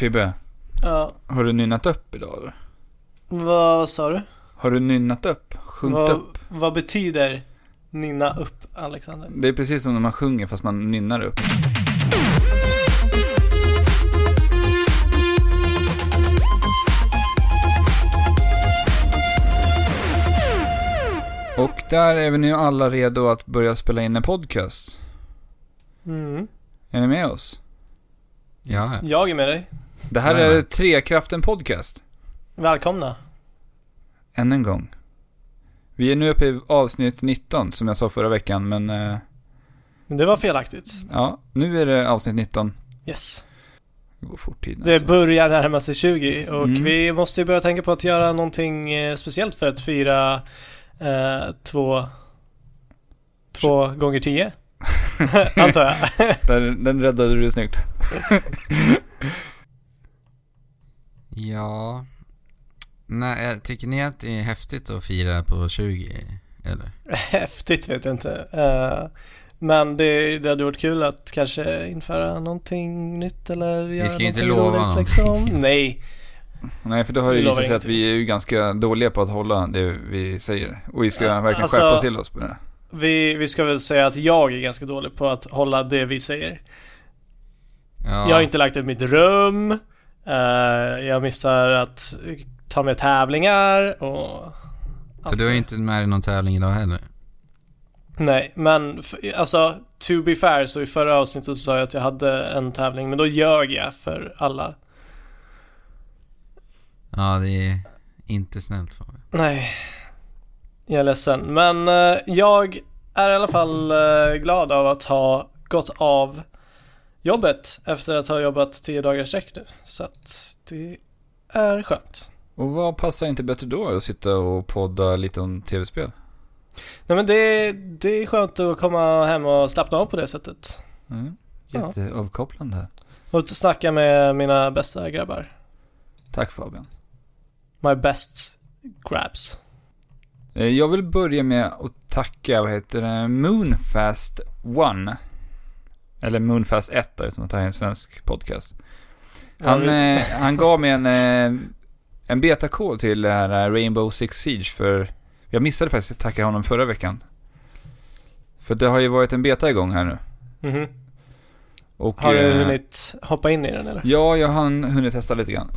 Fibbe, Ja, har du nynnat upp idag eller? vad sa du? Har du nynnat upp? Sjungit Vad, upp? vad betyder nynna upp, Alexander? Det är precis som när man sjunger fast man nynnar upp. Och där är vi nu alla redo att börja spela in en podcast. Mm. Är ni med oss? Ja, Jag är med dig. Det här är Trekraften Podcast. Välkomna. Än en gång. Vi är nu uppe i avsnitt 19 som jag sa förra veckan men eh, Det var felaktigt. ja, nu är det avsnitt 19. Yes. Det går fort tiden. Det alltså. börjar närma sig 20 och Mm. vi måste ju börja tänka på att göra någonting eh, speciellt för att fira eh, två, två gånger tio. Antar jag. Den, den räddade du snyggt. ja. Nej, jag tycker ni att det är häftigt att fira på 20? Eller? Häftigt vet jag inte. Eh, men det, det hade varit kul att kanske införa någonting nytt eller göra ska ju inte någonting lova roligt någonting. liksom. Nej. Nej, för då har det Vi visat sig att vi är ju ganska dåliga på att hålla det vi säger. Och vi ska Ja, verkligen alltså- skärpa till oss på det. Vi, vi ska väl säga att jag är ganska dålig på att hålla det vi säger. Ja. Jag har inte lagt upp mitt rum. Eh, jag missar att ta med tävlingar och... För du det. ju inte med i någon tävling idag heller. Nej, men alltså to be fair så i förra avsnittet så sa jag att jag hade en tävling men då ljög jag för alla. Ja, det är inte snällt Fabian. Nej. Jag är ledsen. Men eh, jag är i alla fall eh, glad av att ha gått av jobbet efter att ha jobbat tio dagar sträck nu. Så att det är skönt. Och vad passar inte bättre då att sitta och podda lite om tv-spel? Nej men det, det är skönt att komma hem och slappna av på det sättet. Mm. Jätteavkopplande. Och snacka med mina bästa grabbar. Tack Fabian. My best grabs. Eh, Jag vill börja med att tacka, vad heter det, Moonfast One. Eller Moonfast 1 då, som att det här är en svensk podcast. Han, vi- eh, han gav mig en, eh, en betakod till det här eh, Rainbow Six Siege för jag missade faktiskt att tacka honom förra veckan. För det har ju varit en beta igång här nu. Mhm. Och, Har du eh, hunnit hoppa in i den eller? Ja, jag hann hunnit testa lite grann.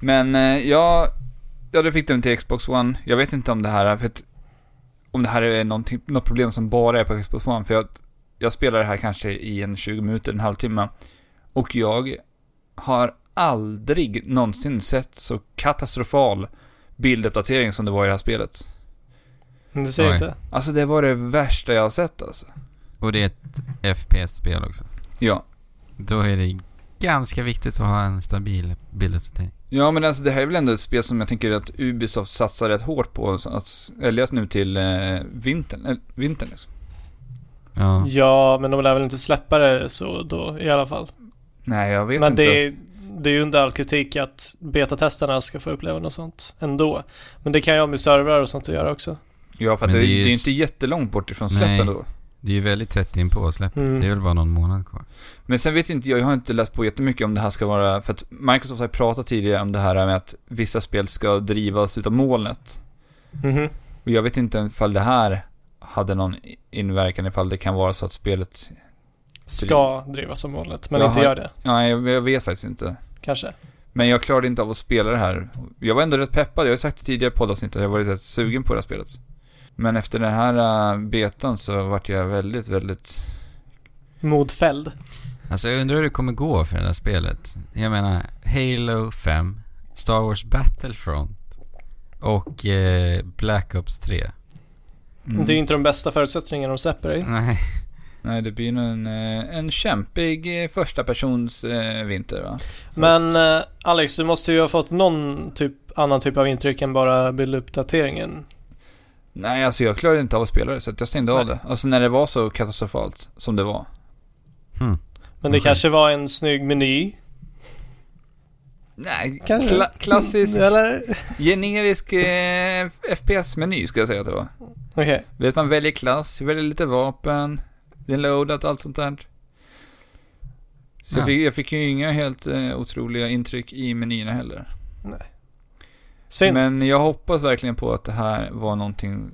Men eh, jag, ja, då fick den till Xbox One. Jag vet inte om det här, för att, om det här är något problem som bara är på Xbox One. För jag, jag spelar det här kanske i en 20 minuter, en halvtimme. Och jag har aldrig någonsin sett så katastrofal bilduppdatering som det var i det här spelet. Det ser Oj. inte. Alltså det var det värsta jag har sett alltså. Och det är ett FPS-spel också. Ja. Då är det ganska viktigt att ha en stabil bilduppdatering. Ja men alltså det här är väl ändå ett spel som jag tänker att Ubisoft satsar rätt hårt på så att säljas nu till eh, vintern, eh, vintern liksom. Ja. Ja, men de lär väl inte släppa det så då i alla fall. Nej jag vet men inte. det är, det är ju under all kritik att betatesterna ska få uppleva något sånt ändå. Men det kan ju ha med servrar och sånt att göra också. Ja för att Men det, det är det ju är s- inte jättelångt bort ifrån släppen då. Det är ju väldigt tätt in på släppet. Mm. Det är väl bara någon månad kvar. Men sen vet inte jag, jag har inte läst på jättemycket om det här ska vara, för att Microsoft har pratat tidigare om det här med att vissa spel ska drivas utav molnet. Mhm. Och jag vet inte ifall det här hade någon inverkan ifall det kan vara så att spelet, Ska drivas som målet, men Jag inte har- gör det. ja jag, jag vet faktiskt inte. Kanske. Men jag klarade inte av att spela det här. Jag var ändå rätt peppad, jag har sagt det tidigare poddavsnitt att jag var rätt sugen på det här spelet. Men efter den här uh, betan så vart jag väldigt, väldigt... Modfälld. Alltså jag undrar hur det kommer gå för det här spelet. Jag menar, Halo 5, Star Wars Battlefront och eh, Black Ops 3. Mm. Det är ju inte de bästa förutsättningarna de släpper i. Nej. Nej, det blir nog en, eh, en kämpig eh, första persons eh, vinter va? Men eh, Alex, du måste ju ha fått någon typ, annan typ av intryck än bara bilduppdateringen. Nej, alltså jag klarade inte av att spela det så jag stängde av Nej. det. Alltså när det var så katastrofalt som det var. Hmm. Men det Okej. kanske var en snygg meny. Nej, Kanske. kla- klassisk, Eller? generisk eh, FPS-meny skulle jag säga att det var. Okej. Vet man väljer klass, väljer lite vapen, loadat och allt sånt där. Så Ja. jag, fick, jag fick ju inga helt eh, otroliga intryck i menyerna heller. Synd. Men jag hoppas verkligen på att det här var någonting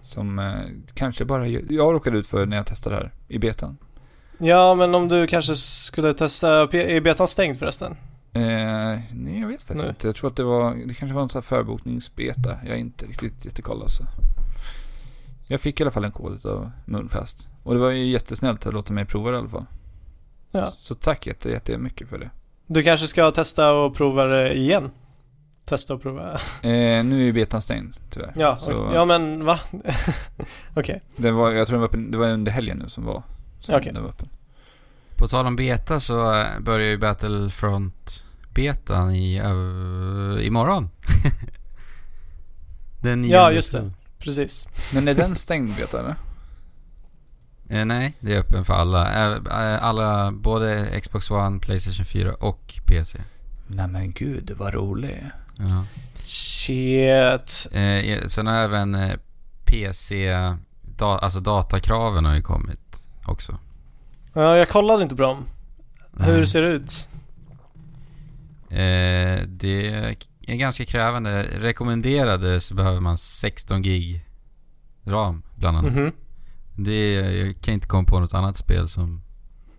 som eh, kanske bara jag råkade ut för när jag testade det här i betan. Ja, men om du kanske skulle testa, är betan stängd förresten? Eh, nej, jag vet faktiskt Nej. inte. Jag tror att det var, det kanske var en sån här förbokningsbeta. Jag är inte riktigt jättekoll alltså. Jag fick i alla fall en kod av Moonfast. Och det var ju jättesnällt att låta mig prova det i alla fall. Ja. Så tack jätte, jättemycket för det. Du kanske ska testa och prova det igen? Testa och prova. Eh, nu är ju betan stängd tyvärr. Ja, Så- ja men va? Okej. Det var, jag tror den var öppen, det var under helgen nu som var. Okej. den var öppen. På tal om beta så eh, börjar ju Battlefront betan i, uh, imorgon. Den Ja, 9 just det. Precis. Men är den stängd beta eller? Eh, nej, det är öppen för alla. Alla, både Xbox One, Playstation 4 och PC. Nej men gud, vad rolig. Ja. Shit. Eh, sen har även eh, PC, da, alltså datakraven har ju kommit också. Ja, jag kollade inte på dem. Hur Nej. ser det ut? Eh, det är ganska krävande. Rekommenderade så behöver man 16 gig ram bland annat. Mhm. Det är, jag kan inte komma på något annat spel som...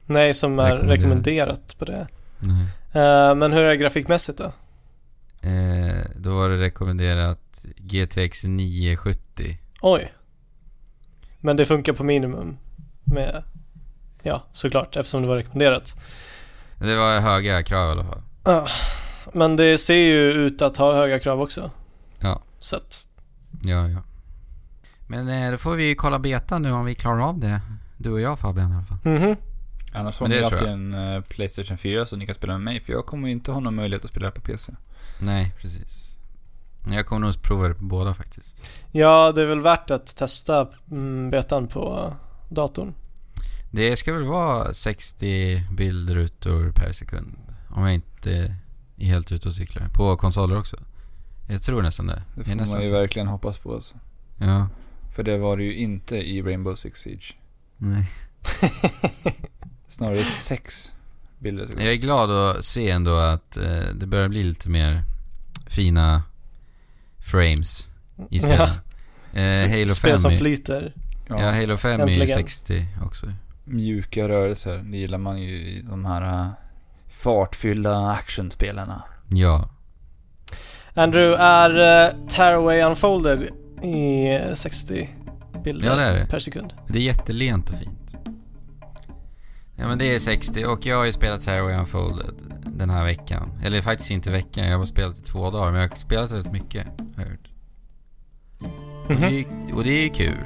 Nej, som är Rekommenderat. på det. Nej. Eh, men hur är det grafikmässigt då? Eh, då var det rekommenderat GTX 970. Oj. Men det funkar på minimum med... Ja, såklart, eftersom det var rekommenderat. Det var höga krav i alla fall. Ah, Men det ser ju ut att ha höga krav också. Ja. Så att, Ja, ja. Men eh, då får vi kolla beta nu om vi klarar av det. Du och jag Fabian i alla fall. mhm. Annars har ni alltid en eh, Playstation 4 så ni kan spela med mig. För jag kommer ju inte ha någon möjlighet att spela på PC. Nej, precis. Jag kommer nog prova det på båda faktiskt. Ja, det är väl värt att testa mm, betan på datorn. Det ska väl vara 60 bildrutor per sekund. Om jag inte helt ute och cyklar. På konsoler också. Jag tror nästan det. Det är får nästan man ju så. verkligen hoppas på alltså. Ja. För det var det ju inte i Rainbow Six Siege. Nej. Snarare sex bilder. Jag är glad att se ändå att eh, det börjar bli lite mer fina frames i spelen. Eh, Halo 5 Spel som är, flyter. ja, Ja, Halo 5 är ju Äntligen. 60 också. Mjuka rörelser, det gillar man ju i de här äh, fartfyllda actionspelarna. Ja. Andrew, är uh, Tearaway Unfolded i eh, 60 bilder Ja, det är det. per sekund? Det är jättelent och fint. Ja men det är 60 och jag har ju spelat Terraway Unfolded den här veckan. Eller faktiskt inte veckan, jag har spelat i två dagar. Men jag har spelat väldigt mycket, har jag hört. Och, Mhm. det är, och det är kul.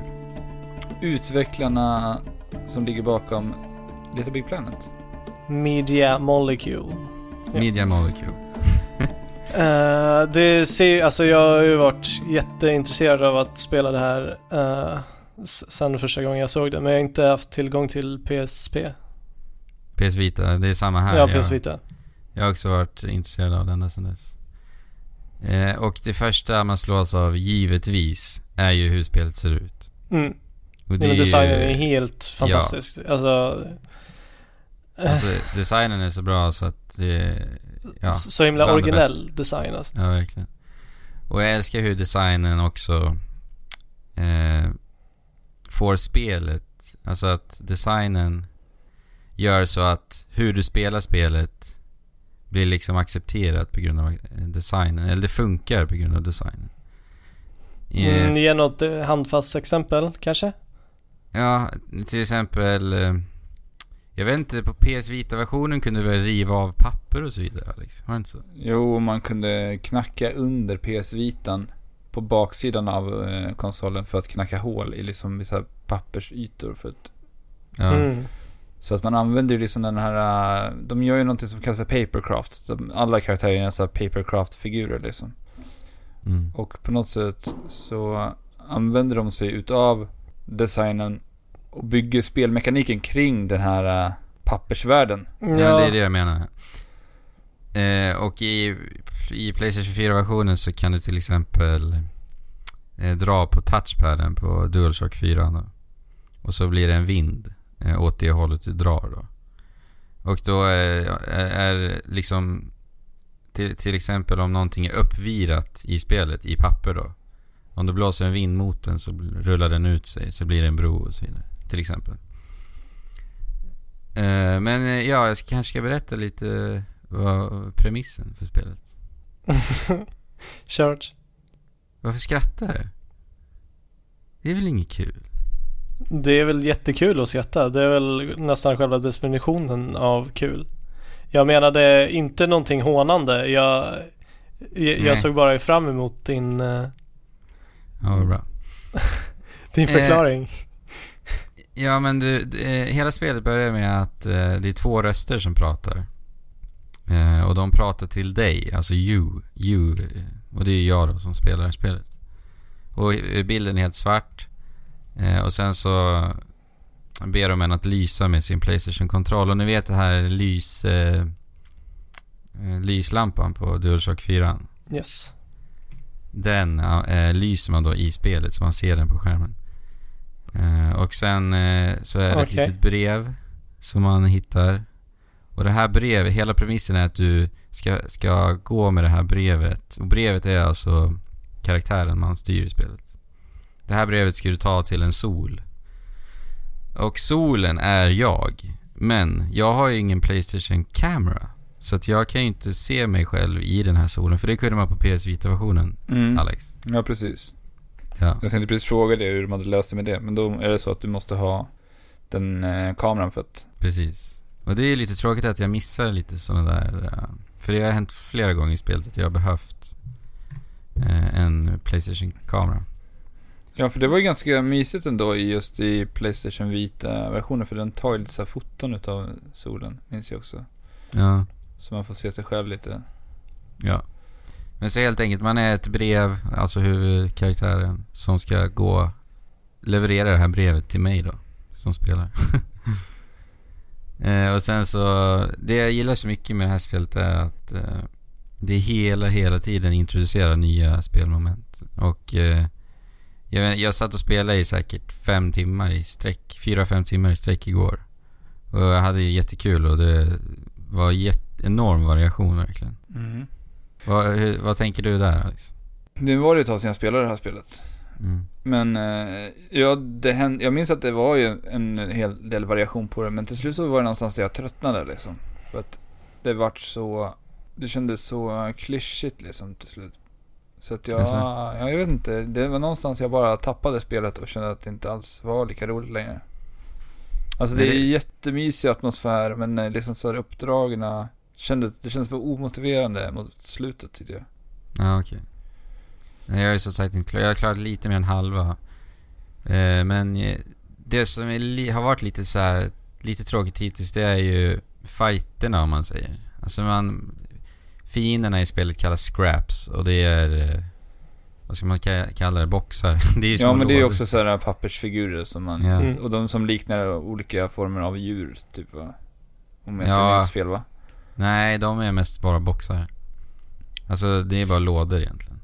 Utvecklarna som ligger bakom Little Big Planet. Media Molecule. Ja. Media Molecule. Eh, det ser, alltså jag har ju varit jätteintresserad av att spela det här uh, sen första gången jag såg det, men jag har inte haft tillgång till PSP. PS Vita, det är samma här. ja, jag, PS Vita. jag har också varit intresserad av den ända sedan dess. Eh, och det första man slås av, givetvis, är ju hur spelet ser ut. Mm. Och Nej, men är designen ju- är helt fantastisk. Alltså, eh, Alltså designen är så bra så att det... Ja, så himla originell design alltså. ja verkligen. Och jag älskar hur designen också eh, får spelet, alltså att designen gör så att hur du spelar spelet blir liksom accepterat på grund av eh, designen. Eller det funkar på grund av designen. Eh, Mm, ge något eh, handfast exempel kanske? Ja, till exempel... Jag vet inte, på PS Vita-versionen kunde du väl riva av papper och så vidare Alex? Var det inte så? Jo, man kunde knacka under PS Vitan på baksidan av eh, konsolen för att knacka hål i liksom vissa pappersytor. För att, Ja. Mm. så att man använder ju liksom den här, eh, de gör ju någonting som kallas för papercraft. Alla karaktärer är så papercraft-figurer liksom. Mm. Och på något sätt så använder de sig utav designen och bygger spelmekaniken kring den här eh, pappersvärlden. Ja, det är det jag menar. Eh, och i, i Playstation 4-versionen så kan du till exempel eh, dra på touchpaden på DualShock 4 då. Och så blir det en vind eh, åt det hållet du drar då. Och då är, är, liksom till, till exempel om någonting är uppvirat i spelet, i papper då. Om det blåser en vind mot den så rullar den ut sig, så blir det en bro och så vidare. Till exempel. Eh, men eh, ja, jag kanske ska berätta lite vad premissen för spelet. Church. Varför skrattar du? Det är väl inget kul? Det är väl jättekul att skratta. Det är väl nästan själva definitionen av kul. Jag menade inte någonting hånande. Jag, jag, jag såg bara fram emot din, eh, Ja, vad bra. din Eh, förklaring. Ja, men du, det- hela spelet börjar med att eh, det är två röster som pratar. Eh, och de pratar till dig, alltså you, you. eh, Och det är jag då som spelar spelet. Och eh, bilden är helt svart. Eh, och sen så ber de en att lysa med sin Playstation-kontroll. Och ni vet det här lys... Eh, eh, lyslampan på DualShock 4. Yes. Den eh, lyser man då i spelet så man ser den på skärmen. Eh, och sen eh, så är det ett Okej. litet brev som man hittar. Och det här brevet, hela premissen är att du ska, ska gå med det här brevet. Och brevet är alltså karaktären man styr i spelet. Det här brevet ska du ta till en sol. Och solen är jag. Men jag har ju ingen Playstation Camera. Så att jag kan ju inte se mig själv i den här solen. För det kunde man på PS Vita-versionen, Mm. Alex. Ja, precis. Ja. Jag tänkte precis fråga dig hur de hade löst det med det. Men då är det så att du måste ha den eh, kameran för att... Precis. Och det är lite tråkigt att jag missar lite sådana där... eh, För det har hänt flera gånger i spelet att jag har behövt eh, en Playstation-kamera. Ja, för det var ju ganska mysigt ändå i just i Playstation Vita-versionen. För den tar ju lite så foton utav solen, minns jag också. Ja. Så man får se sig själv lite. Ja. Men så helt enkelt, man är ett brev, alltså huvudkaraktären, som ska gå... Leverera det här brevet till mig då, som spelar. eh, och sen så... Det jag gillar så mycket med det här spelet är att eh, det hela, hela tiden introducerar nya spelmoment. Och eh, jag, jag satt och spelade i säkert fem timmar i sträck, fyra, fem timmar i sträck igår. Och jag hade ju jättekul och det var jätte, enorm variation verkligen. Mm. Vad, hur, vad tänker du där Alex? Nu var det ju ett tag sedan jag spelade det här spelet. Mm. Men eh, ja, det hände, jag minns att det var ju en hel del variation på det. Men till slut så var det någonstans där jag tröttnade liksom. För att det vart så... Det kändes så klyschigt liksom till slut. Så att jag, Jaså? ja, jag vet inte. Det var någonstans jag bara tappade spelet och kände att det inte alls var lika roligt längre. Alltså det Men är det- jättemysig atmosfär men eh, liksom så här uppdragna kändes, det kändes bara omotiverande mot slutet tyckte jag. Ja, okej. Nej, Jag är som sagt inte klar. Jag har klarat lite mer än halva. Eh, men eh, det som är li- har varit lite så här, lite tråkigt hittills, det är ju fighterna om man säger. Alltså man... Fienderna i spelet kallas scraps och det är... eh, Vad ska man ka- kalla det? Boxar? Det är ju Ja men det är ju också sådana pappersfigurer som man... Ja. Mm. Och de som liknar olika former av djur, typ va? Om jag Ja. inte minns fel va? Nej, de är mest bara boxar. Alltså det är bara lådor egentligen.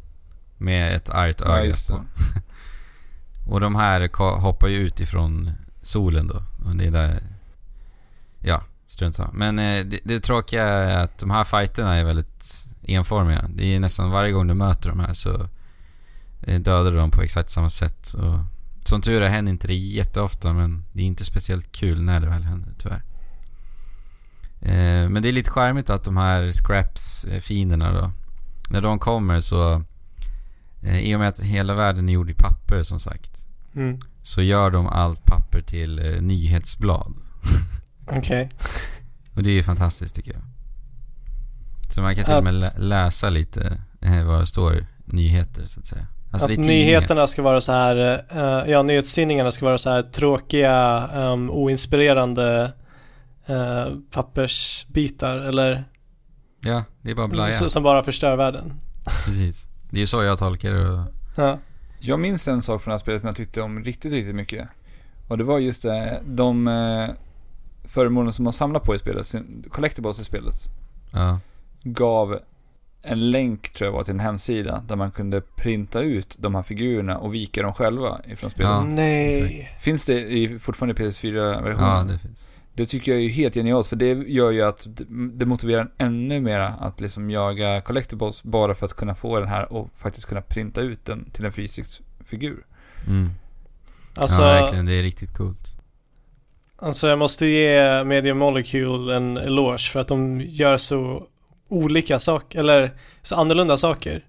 Med ett argt öga det. på. Och de här hoppar ju ut ifrån solen då. Och det är där... Ja, strunt samma. Men eh, det, det tråkiga är att de här fighterna är väldigt enformiga. Det är nästan varje gång du möter de här så eh, dödar du dem på exakt samma sätt. Och som tur är händer inte det jätteofta men det är inte speciellt kul när det väl händer tyvärr. Eh, men det är lite charmigt att de här scraps-fienderna då. När de kommer så... Eh, I och med att hela världen är gjord i papper som sagt. Mm. Så gör de allt papper till eh, nyhetsblad. Okej. Och det är ju fantastiskt tycker jag. Så man kan till och med lä- läsa lite eh, vad det står nyheter så att säga. Alltså att nyheterna ska vara så här, eh, ja nyhetstidningarna ska vara så här tråkiga, um, oinspirerande eh, pappersbitar eller Ja, det är bara blaja. s- som bara förstör världen. Precis. Det är ju så jag tolkar det. Ja. Jag minns en sak från det här spelet som jag tyckte om riktigt, riktigt mycket. Och det var just det, de eh, föremålen som man samlar på i spelet, collectibles i spelet, Ja. gav en länk tror jag var till en hemsida där man kunde printa ut de här figurerna och vika dem själva ifrån spelet. Ja, Nej. Finns det i, fortfarande i PS4-versionen? Ja, det finns. Det tycker jag är helt genialt, för det gör ju att det motiverar en ännu mera att liksom jaga collectibles bara för att kunna få den här och faktiskt kunna printa ut den till en fysisk figur. Mm. Alltså, ja, verkligen. Det är riktigt coolt. alltså jag måste ge Media Molecule en eloge för att de gör så olika saker, eller så annorlunda saker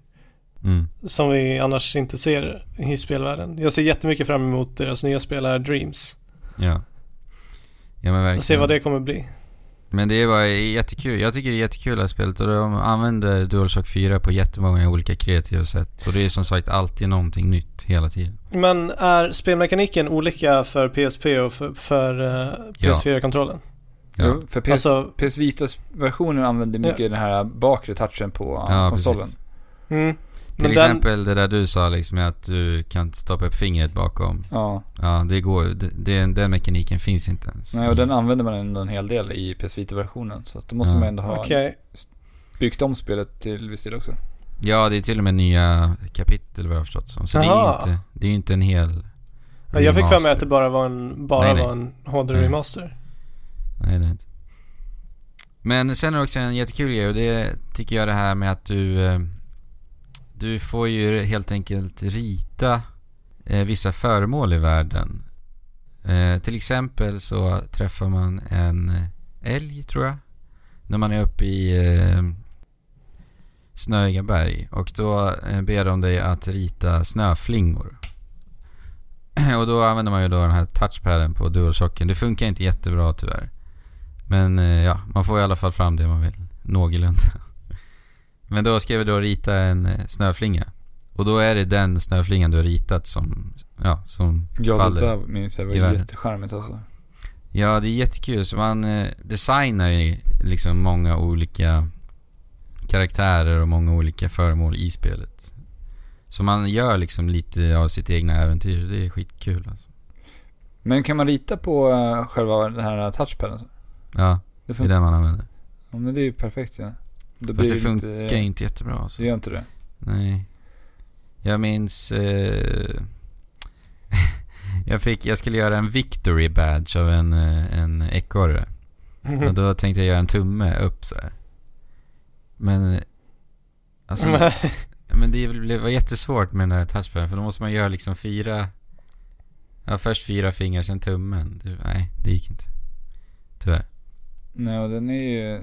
Mm. som vi annars inte ser i spelvärlden. Jag ser jättemycket fram emot deras nya spelare Dreams. Ja. Ja men verkligen. Och se vad det kommer bli. Men det är bara jättekul. Jag tycker det är jättekul det här spelet och de använder DualShock 4 på jättemånga olika kreativa sätt. Och det är som sagt alltid någonting nytt hela tiden. Men är spelmekaniken olika för PSP och för, för eh, PS4-kontrollen? Ja. Jo, För PS, Alltså, PS Vitas-versionen använder mycket den här bakre touchen på Ja, konsolen. precis. mm, Till Men den- exempel det där du sa liksom att du kan stoppa upp fingret bakom. Ja, Ja, det går det, det, Den mekaniken finns inte ens. nej, och den använder man ändå en hel del i PS Vita-versionen. Så att då måste Ja. man ändå ha okej. byggt om spelet till viss del också. Ja, det är till och med nya kapitel vad jag har förstått som. Så det är ju inte, det är ju inte en hel Ja, jag fick för mig att det bara var en, bara Nej, nej. var en HD Nej. remaster. Nej, det är inte. Men sen är det också en jättekul grej och det tycker jag det här med att du... Du får ju helt enkelt rita eh, vissa föremål i världen. Eh, till exempel så träffar man en älg, tror jag. När man är uppe i eh, Snöiga berg. Och då eh, ber de dig att rita snöflingor. och då använder man ju då den här touchpaden på DualShocken. Det funkar inte jättebra tyvärr. Men eh, ja, man får i alla fall fram det man vill. Någorlunda. Men då ska vi då rita en eh, snöflinga. Och då är det den snöflingan du har ritat som, ja, som Ja, faller. det där minns jag i var jättecharmigt alltså. Ja, det är jättekul. Så man eh, designar ju liksom många olika karaktärer och många olika föremål i spelet. Så man gör liksom lite av sitt egna äventyr. Det är skitkul alltså. Men kan man rita på uh, själva den här touchpaden? Ja, Det det är det man använder. Ja, men det är ju perfekt ja. Då Fast det lite- funkar inte jättebra alltså. Det gör inte det. Nej. Jag minns... Eh, jag, fick, jag skulle göra en victory badge av en, eh, en ekorre. Och då tänkte jag göra en tumme upp så här. Men... eh, Alltså, men det blev- var jättesvårt med den här touchpaden för då måste man göra liksom fyra... Ja, först fyra fingrar, sen tummen. Det, nej, det gick inte. Tyvärr. Nej, och den är ju...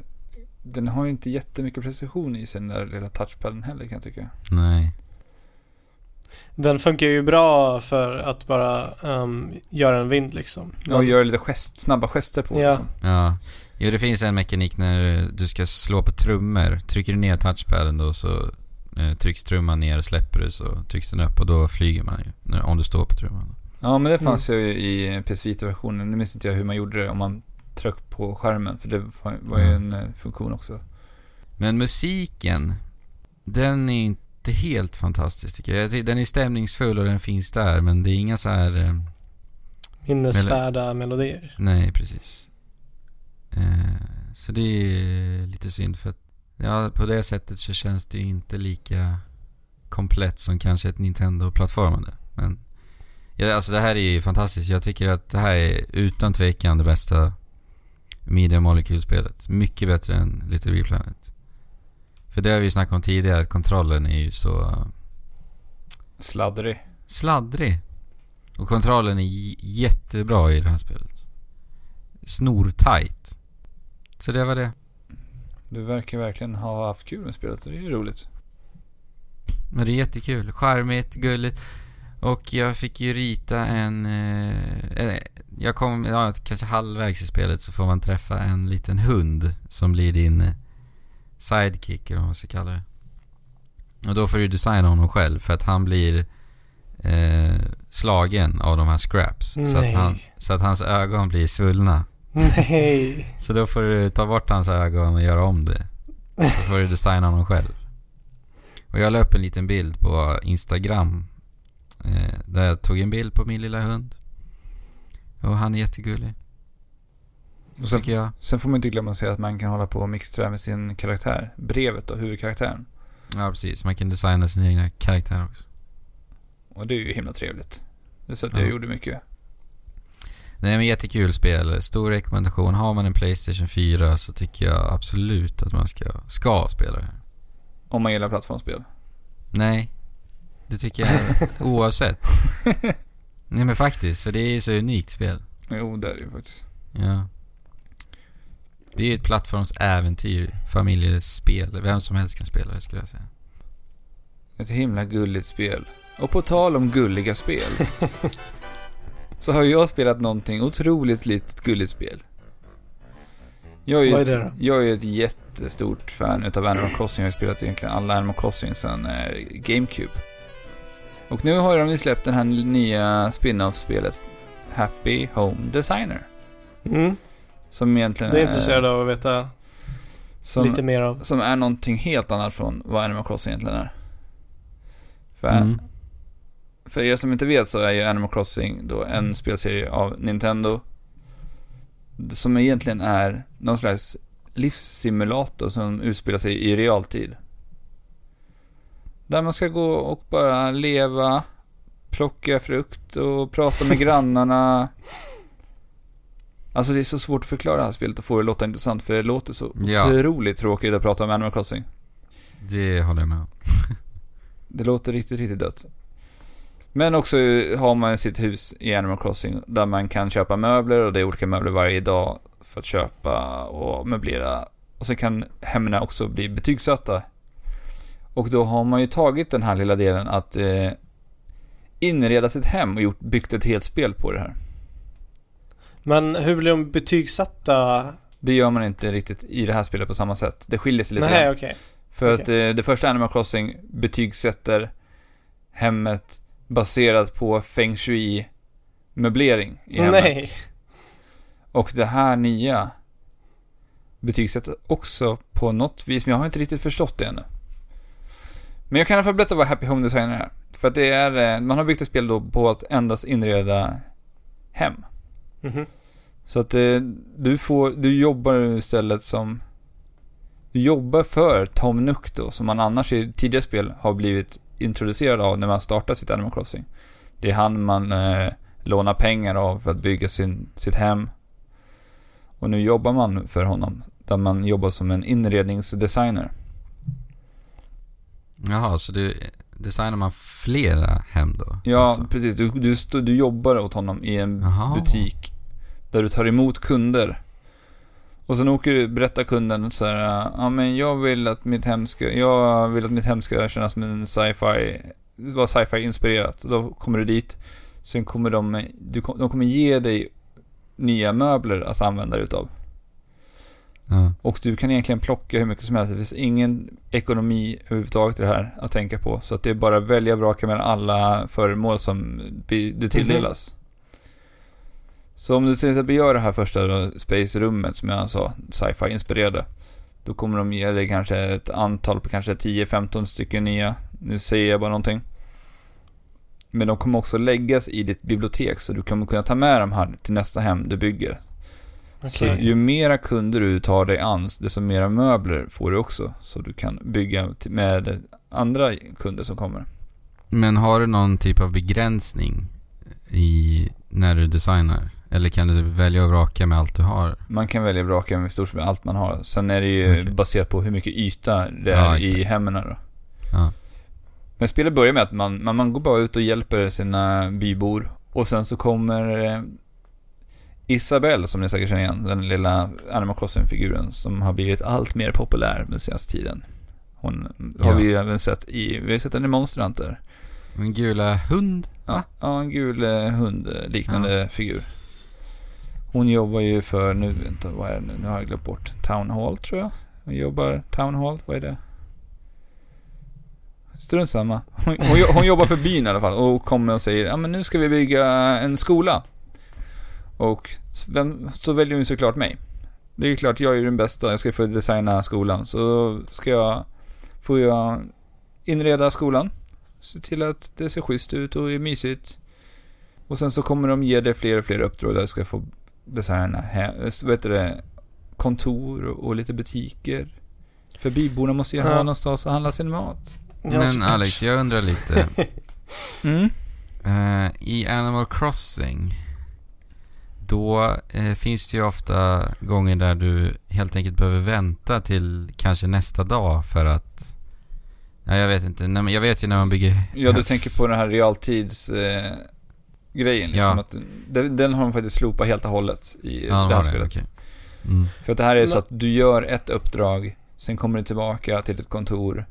Den har ju inte jättemycket precision i sig den där lilla touchpaden heller kan jag tycka. Nej. Den funkar ju bra för att bara ehm, göra en vind liksom. Ja, och gör lite gest, snabba gester på Ja. liksom. Ja. Jo, det finns en mekanik när du ska slå på trummor. Trycker du ner touchpaden då så eh, trycks trumman ner och släpper du så trycks den upp och då flyger man ju. När, om du står på trumman. Ja, men det fanns ju i PS Vita-versionen. Nu minns inte jag hur man gjorde det om man tryckte på skärmen. För det var, ju Mm. en eh, funktion också. Men musiken, den är inte helt fantastisk tycker jag. Den är stämningsfull och den finns där men det är inga så här... Eh, Minnesvärda melodier. nej, precis. Eh, så det är lite synd för att ja, på det sättet så känns det ju inte lika komplett som kanske ett Nintendo-plattformande. Men ja, alltså det här är ju fantastiskt. Jag tycker att det här är utan tvekan det bästa Media Molecule-spelet. Mycket bättre än Little Big Planet. För det har vi ju snackat om tidigare, att kontrollen är ju så Sladdrig. sladdrig. Och kontrollen är jättebra i det här spelet. Snortajt. Så det var det. Du verkar verkligen ha haft kul med spelet och det är ju roligt. Men det är jättekul. Charmigt, gulligt. Och jag fick ju rita en... Eh, eh, jag kom, ja, kanske halvvägs i spelet så får man träffa en liten hund som blir din eh, sidekick eller vad man ska kalla det. Och då får du designa honom själv för att han blir eh, slagen av de här scraps. Så att, Nej. han, så att hans ögon blir svullna. Nej. Så då får du ta bort hans ögon och göra om det. Så får du designa honom själv. Och jag la upp en liten bild på Instagram. Eh, där jag tog en bild på min lilla hund. Och han är jättegullig, Och sen, jag. sen får man inte glömma att säga att man kan hålla på och mixtra med sin karaktär. Brevet och huvudkaraktären. Ja, precis. Man kan designa sin egna karaktär också. Och det är ju himla trevligt. Det är så att Ja. jag gjorde mycket. Nej men jättekul spel. Stor rekommendation. Har man en Playstation 4 så tycker jag absolut att man ska, ska spela det. Om man gillar plattformsspel. Nej, det tycker jag oavsett. Nej men faktiskt, för det är ju så unikt spel. Jo, det är det ju faktiskt. Ja. Det är ju ett plattformsäventyr, familjespel. Vem som helst kan spela det skulle jag säga. Ett himla gulligt spel. Och på tal om gulliga spel. så har jag spelat någonting otroligt litet gulligt spel. Jag är, ju Vad är ett, det då? jag är ett jättestort fan utav Animal Crossing. Jag har spelat egentligen alla Animal Crossing sedan eh, GameCube. Och nu har de ju släppt den här nya spin-off-spelet Happy Home Designer. Mm. Som egentligen Det är intresserad av att veta som, lite mer av. som är någonting helt annat från vad Animal Crossing egentligen är. För, Mm. för er som inte vet så är ju Animal Crossing då en spelserie av Nintendo. Som egentligen är någon slags livssimulator som utspelar sig i realtid. Där man ska gå och bara leva, plocka frukt och prata med grannarna. Alltså det är så svårt att förklara det här spelet och få det att låta intressant för det låter så Ja. otroligt tråkigt att prata om Animal Crossing. Det håller jag med om. Det låter riktigt, riktigt dött. Men också har man sitt hus i Animal Crossing där man kan köpa möbler och det är olika möbler varje dag för att köpa och möblera. Och så kan hemmen också bli betygsatta. Och då har man ju tagit den här lilla delen att eh, inreda sitt hem och gjort, byggt ett helt spel på det här. Men hur blir de betygsatta? Det gör man inte riktigt i det här spelet på samma sätt. Det skiljer sig lite Nej, grann. okej. För att eh, det första Animal Crossing betygsätter hemmet baserat på feng shui möblering i hemmet. Nej. Och det här nya betygsätter också på något vis, men jag har inte riktigt förstått det ännu. Men jag kan i alla fall berätta vad Happy Home Designer är. För att det är, eh, man har byggt ett spel då på att endast inreda hem. Mhm. Så att eh, du får, du jobbar istället som du jobbar för Tom Nook då, som man annars i tidigare spel har blivit introducerad av när man startar sitt Animal Crossing. Det är han man eh, lånar pengar av för att bygga sin, sitt hem. Och nu jobbar man för honom, där man jobbar som en inredningsdesigner. Jaha, så du designar man flera hem då? Ja, Alltså. precis. Du, du, du jobbar åt honom i en Jaha. butik där du tar emot kunder. Och sen åker du, berättar kunden så här, ja men jag vill att mitt hem ska, jag vill att mitt hem ska kännas som en sci-fi, vara sci-fi inspirerat. Då kommer du dit, sen kommer de, du, de kommer ge dig nya möbler att använda dig utav. Och du kan egentligen plocka hur mycket som helst. Det finns ingen ekonomi överhuvudtaget i det här att tänka på. Så att det är bara att välja och vraka mellan alla föremål som du tilldelas. Så om du till exempel gör det här första då, Space-rummet som jag sa, sci-fi inspirerade. Då kommer de ge dig kanske ett antal på kanske 10-15 stycken nya. Nu säger jag bara någonting. Men de kommer också läggas i ditt bibliotek så du kommer kunna ta med dem här till nästa hem du bygger. Så Okej. ju mera kunder du tar dig an, desto mera möbler får du också. Så du kan bygga med andra kunder som kommer. Men har du någon typ av begränsning i när du designar? Eller kan du välja och vraka med allt du har? Man kan välja att vraka med stort sett allt man har. Sen är det ju Okej. baserat på hur mycket yta det Ja, är i exakt. hemmen då. Ja. Men spelet börjar med att man, man, man går bara ut och hjälper sina bybor. Och sen så kommer eh, Isabelle, som ni säkert känner igen, den lilla Animal Crossing-figuren som har blivit allt mer populär den senaste tiden. Hon har Ja. vi ju även sett i, vi har sett den i Monster Hunter. Min gula hund? Ja, ja en gul eh, hund-liknande figur. Hon jobbar ju för, nu vänta, vad är det nu? Nu har jag glömt bort. Town Hall tror jag. Hon jobbar, Town Hall, vad är det? Strunt samma. Hon, hon, hon jobbar för byn i alla fall och kommer och säger, ja men nu ska vi bygga en skola. Och vem, så väljer hon såklart mig. Det är ju klart, jag är ju den bästa, jag ska få designa skolan. Så ska jag, får jag inreda skolan. Se till att det ser schysst ut och är mysigt. Och sen så kommer de ge dig fler och fler uppdrag där du ska få designa heter det, kontor och, lite butiker. För byborna måste ju ha Ja. någonstans att handla sin mat. Men. Alex, jag undrar lite. Mm. Eh, I Animal Crossing, då eh, finns det ju ofta gånger där du helt enkelt behöver vänta till kanske nästa dag för att... Ja, jag vet inte. Nej, men jag vet ju när man bygger... Ja, du tänker på den här realtids... Eh, grejen liksom. Ja. Att, den, den har de faktiskt slopat helt och hållet i Ja, de det här det, spelet. okej. Mm. För att det här är så att du gör ett uppdrag, sen kommer du tillbaka till ett kontor,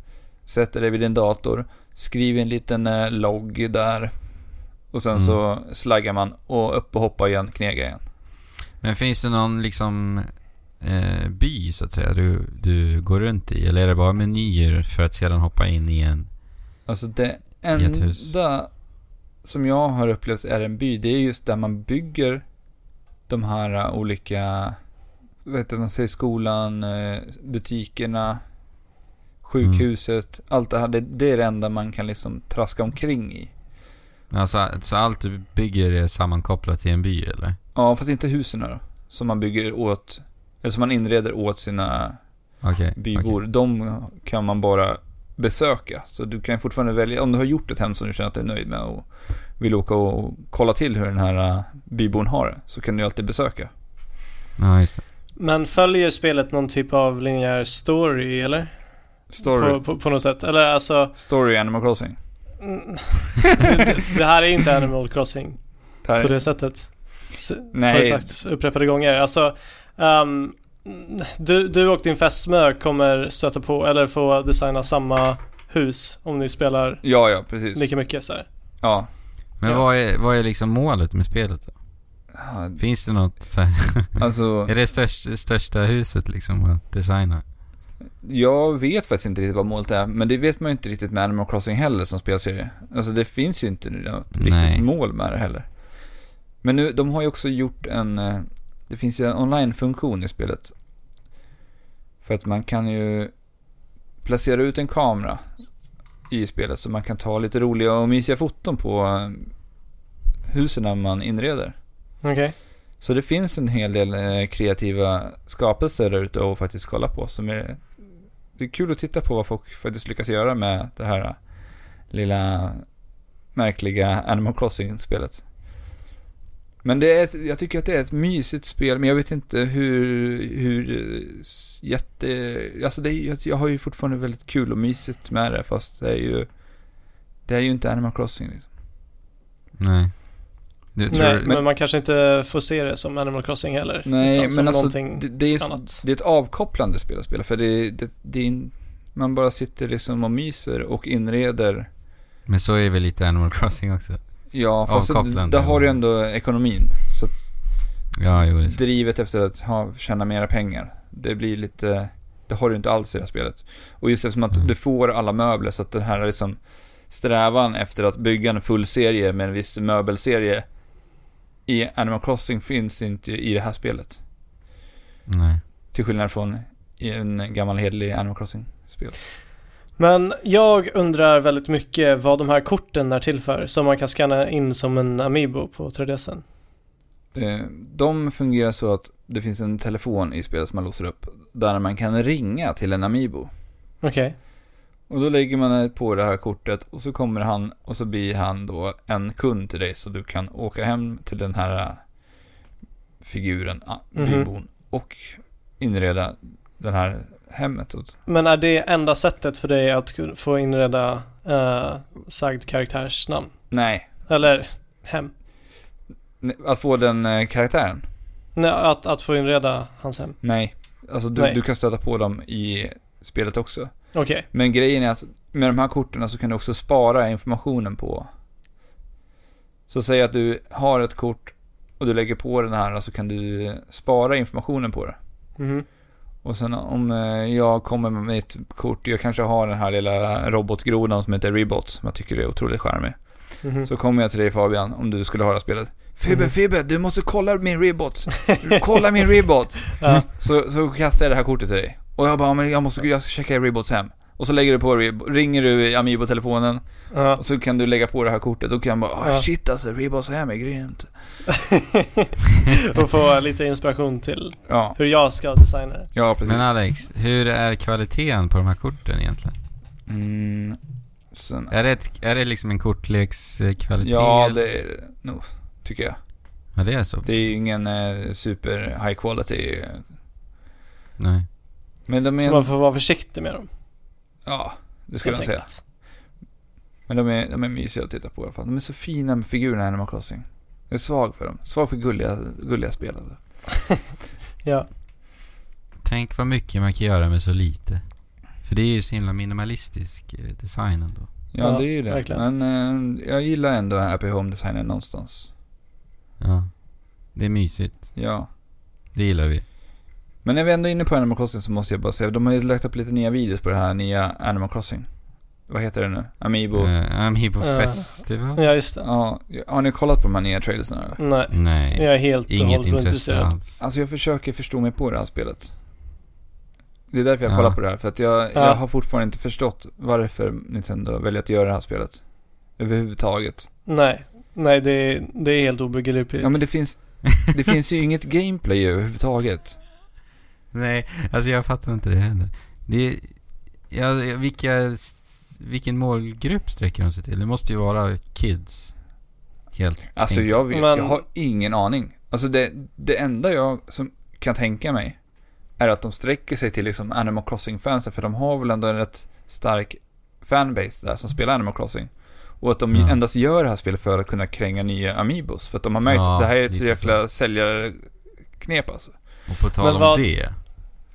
sätter dig vid din dator, skriver en liten eh, logg där och sen Mm. så slaggar man och upp och hoppa igen, knega igen. Men finns det någon liksom eh, by så att säga du, du går runt i? Eller är det bara menyer för att sedan hoppa in i en... Alltså det enda som jag har upplevt är en by, det är just där man bygger de här eh, olika, vet du, man säger skolan, eh, butikerna, sjukhuset, allt det här. Det, det är det enda man kan liksom traska omkring i. Alltså, så allt du bygger är sammankopplat till en by eller? Ja, fast inte husen då. Som man bygger åt, eller som man inreder åt sina Okej. bybor. De kan man bara besöka. Så du kan fortfarande välja, om du har gjort ett hem som du känner att du är nöjd med och vill åka och kolla till hur den här äh, bybon har det, så kan du alltid besöka. Ja, just det. Men följer spelet någon typ av linjär story eller? Story, På, på, på något sätt? Eller alltså... story Animal Crossing. Mm, det, här är inte Animal Crossing Det på det sättet. S- Har nej, du sagt upprepade gånger. Alltså, ehm, du, du och din fästmö kommer stöta på, eller få designa samma hus om ni spelar ja, ja, precis. lika mycket så här. Ja. Men Ja. vad, är, vad är liksom målet med spelet då? Ja, Finns det något så här, Alltså, Är det största, största huset liksom att designa? Jag vet faktiskt inte riktigt vad målet är, men det vet man ju inte riktigt med Animal Crossing heller som spelserie. Alltså det finns ju inte något Nej. riktigt mål med det heller. Men nu, de har ju också gjort en, eh, det finns ju en online-funktion i spelet. För att man kan ju placera ut en kamera i spelet så man kan ta lite roliga och mysiga foton på eh, husen när man inreder. Okej. Så det finns en hel del eh, kreativa skapelser där ute att faktiskt kolla på som är... Det är kul att titta på vad folk faktiskt lyckas göra med det här äh, lilla märkliga Animal Crossing-spelet. Men det är ett, jag tycker att det är ett mysigt spel, men jag vet inte hur, hur äh, jätte... Alltså det är, jag- jag har ju fortfarande väldigt kul och mysigt med det, fast det är ju... Det är ju inte Animal Crossing liksom. Nej. Nej, men, men, man kanske inte får se det som Animal Crossing heller. Nej, men alltså det, det, är, annat. det är ett avkopplande spel att spela för det, det, det är, en- man bara sitter liksom och myser och inreder. så är väl lite Animal Crossing också? Ja, fast Avkopplande. där har du ändå ekonomin. Så att Ja, jo det är så. drivet efter att ha, tjäna mera pengar, det blir lite, det har du inte alls i det här spelet. Och just eftersom att Mm. du får alla möbler så att den här liksom strävan efter att bygga en full serie med en viss möbelserie i Animal Crossing finns inte i det här spelet. Nej. Till skillnad från i en gammal hederlig Animal Crossing-spel. Men jag undrar väldigt mycket vad de här korten är till för, som man kan scanna in som en Amiibo på 3DSen. Eh, De fungerar så att det finns en telefon i spelet som man låser upp, där man kan ringa till en Amiibo. Okej. Och då lägger man på det här kortet och så kommer han och så blir han då en kund till dig så du kan åka hem till den här äh, figuren, ah, Mhm. Amibon, och inreda den här hemmet. Men är det enda sättet för dig att få inreda uh, sagd karaktärs namn? Nej, Eller hem? att få den eh, karaktären? Nej, att, att få inreda hans hem? Nej. Alltså du, Nej. du kan stöta på dem i spelet också. Okej. Men grejen är att med de här korten så kan du också spara informationen på. Så säg att du har ett kort och du lägger på den här så kan du spara informationen på det. Mhm. Och sen om eh, jag kommer med mitt kort, jag kanske har den här lilla robotgrodan som heter Rebot, som jag tycker är otroligt charmig. Mhm. Så kommer jag till dig Fabian, om du skulle höra spelet. Fibbe, Mm. Fibbe, du måste kolla min Rebot. Kolla min Rebot. Så, så kastar jag det här kortet till dig. Och jag bara, men jag måste jag ska checka Rebots hem. Och så lägger du på ringer du i Amiibo-telefonen Ja. och så kan du lägga på det här kortet. Då kan jag bara, ah, Ja. shit alltså, Rebots hem är grymt. Och få lite inspiration till Ja, hur jag ska designa det. ja precis. Men Alex, hur är kvaliteten på de här korten egentligen? Mm, sen, Är det, ett, är det liksom en kortlekskvalitet? ja, det är det nog, tycker jag. Ja, det är så. Det är ju ingen eh, super high quality. Nej. Men de Så är... man får vara försiktig med dem. Ja, det skulle jag säga. Men de är, de är mysiga att titta på i alla fall. De är så fina med figurerna i Animal Crossing. Jag är svag för dem. Svag för gulliga, gulliga spel alltså. Ja. Tänk vad mycket man kan göra med så lite. För det är ju så himla minimalistisk eh, design ändå. Ja, Ja, det är ju det. verkligen. Men eh, jag gillar ändå Happy Home-designen någonstans. Ja. Det är mysigt. Ja. Det gillar vi. Men när vi ändå är inne på Animal Crossing så måste jag bara säga, de har ju lagt upp lite nya videos på det här nya Animal Crossing. Vad heter det nu? Amiibo? Uh, Amiibo Eh, Festival? Ja, just det. Ja, har ni kollat på de här nya trailersen eller? Nej. Nej. Jag är helt och Inget hållet intresse intresserad. alls. Alltså jag försöker förstå mig på det här spelet. Det är därför jag Ja. kollar på det här, för att jag, Ja. jag har fortfarande inte förstått varför Nintendo väljer att göra det här spelet. Överhuvudtaget. Nej. Nej, det är, det är helt obegripligt. Ja men det finns, det finns ju inget gameplay överhuvudtaget. Nej, alltså jag fattar inte det heller. Det är, ja, vilka, vilken målgrupp sträcker de sig till? Det måste ju vara kids. Helt Alltså enkelt. jag, vet, Men- jag har ingen aning. Alltså det, det enda jag som kan tänka mig är att de sträcker sig till liksom Animal Crossing-fansen, för de har väl ändå en rätt stark fanbase där som spelar Animal Crossing. Och att de Ja. endast gör det här spelet för att kunna kränga nya Amiibos. För att de har märkt Ja, att det här är ett jäkla säljarknep alltså. Och på tal Men om vad- det.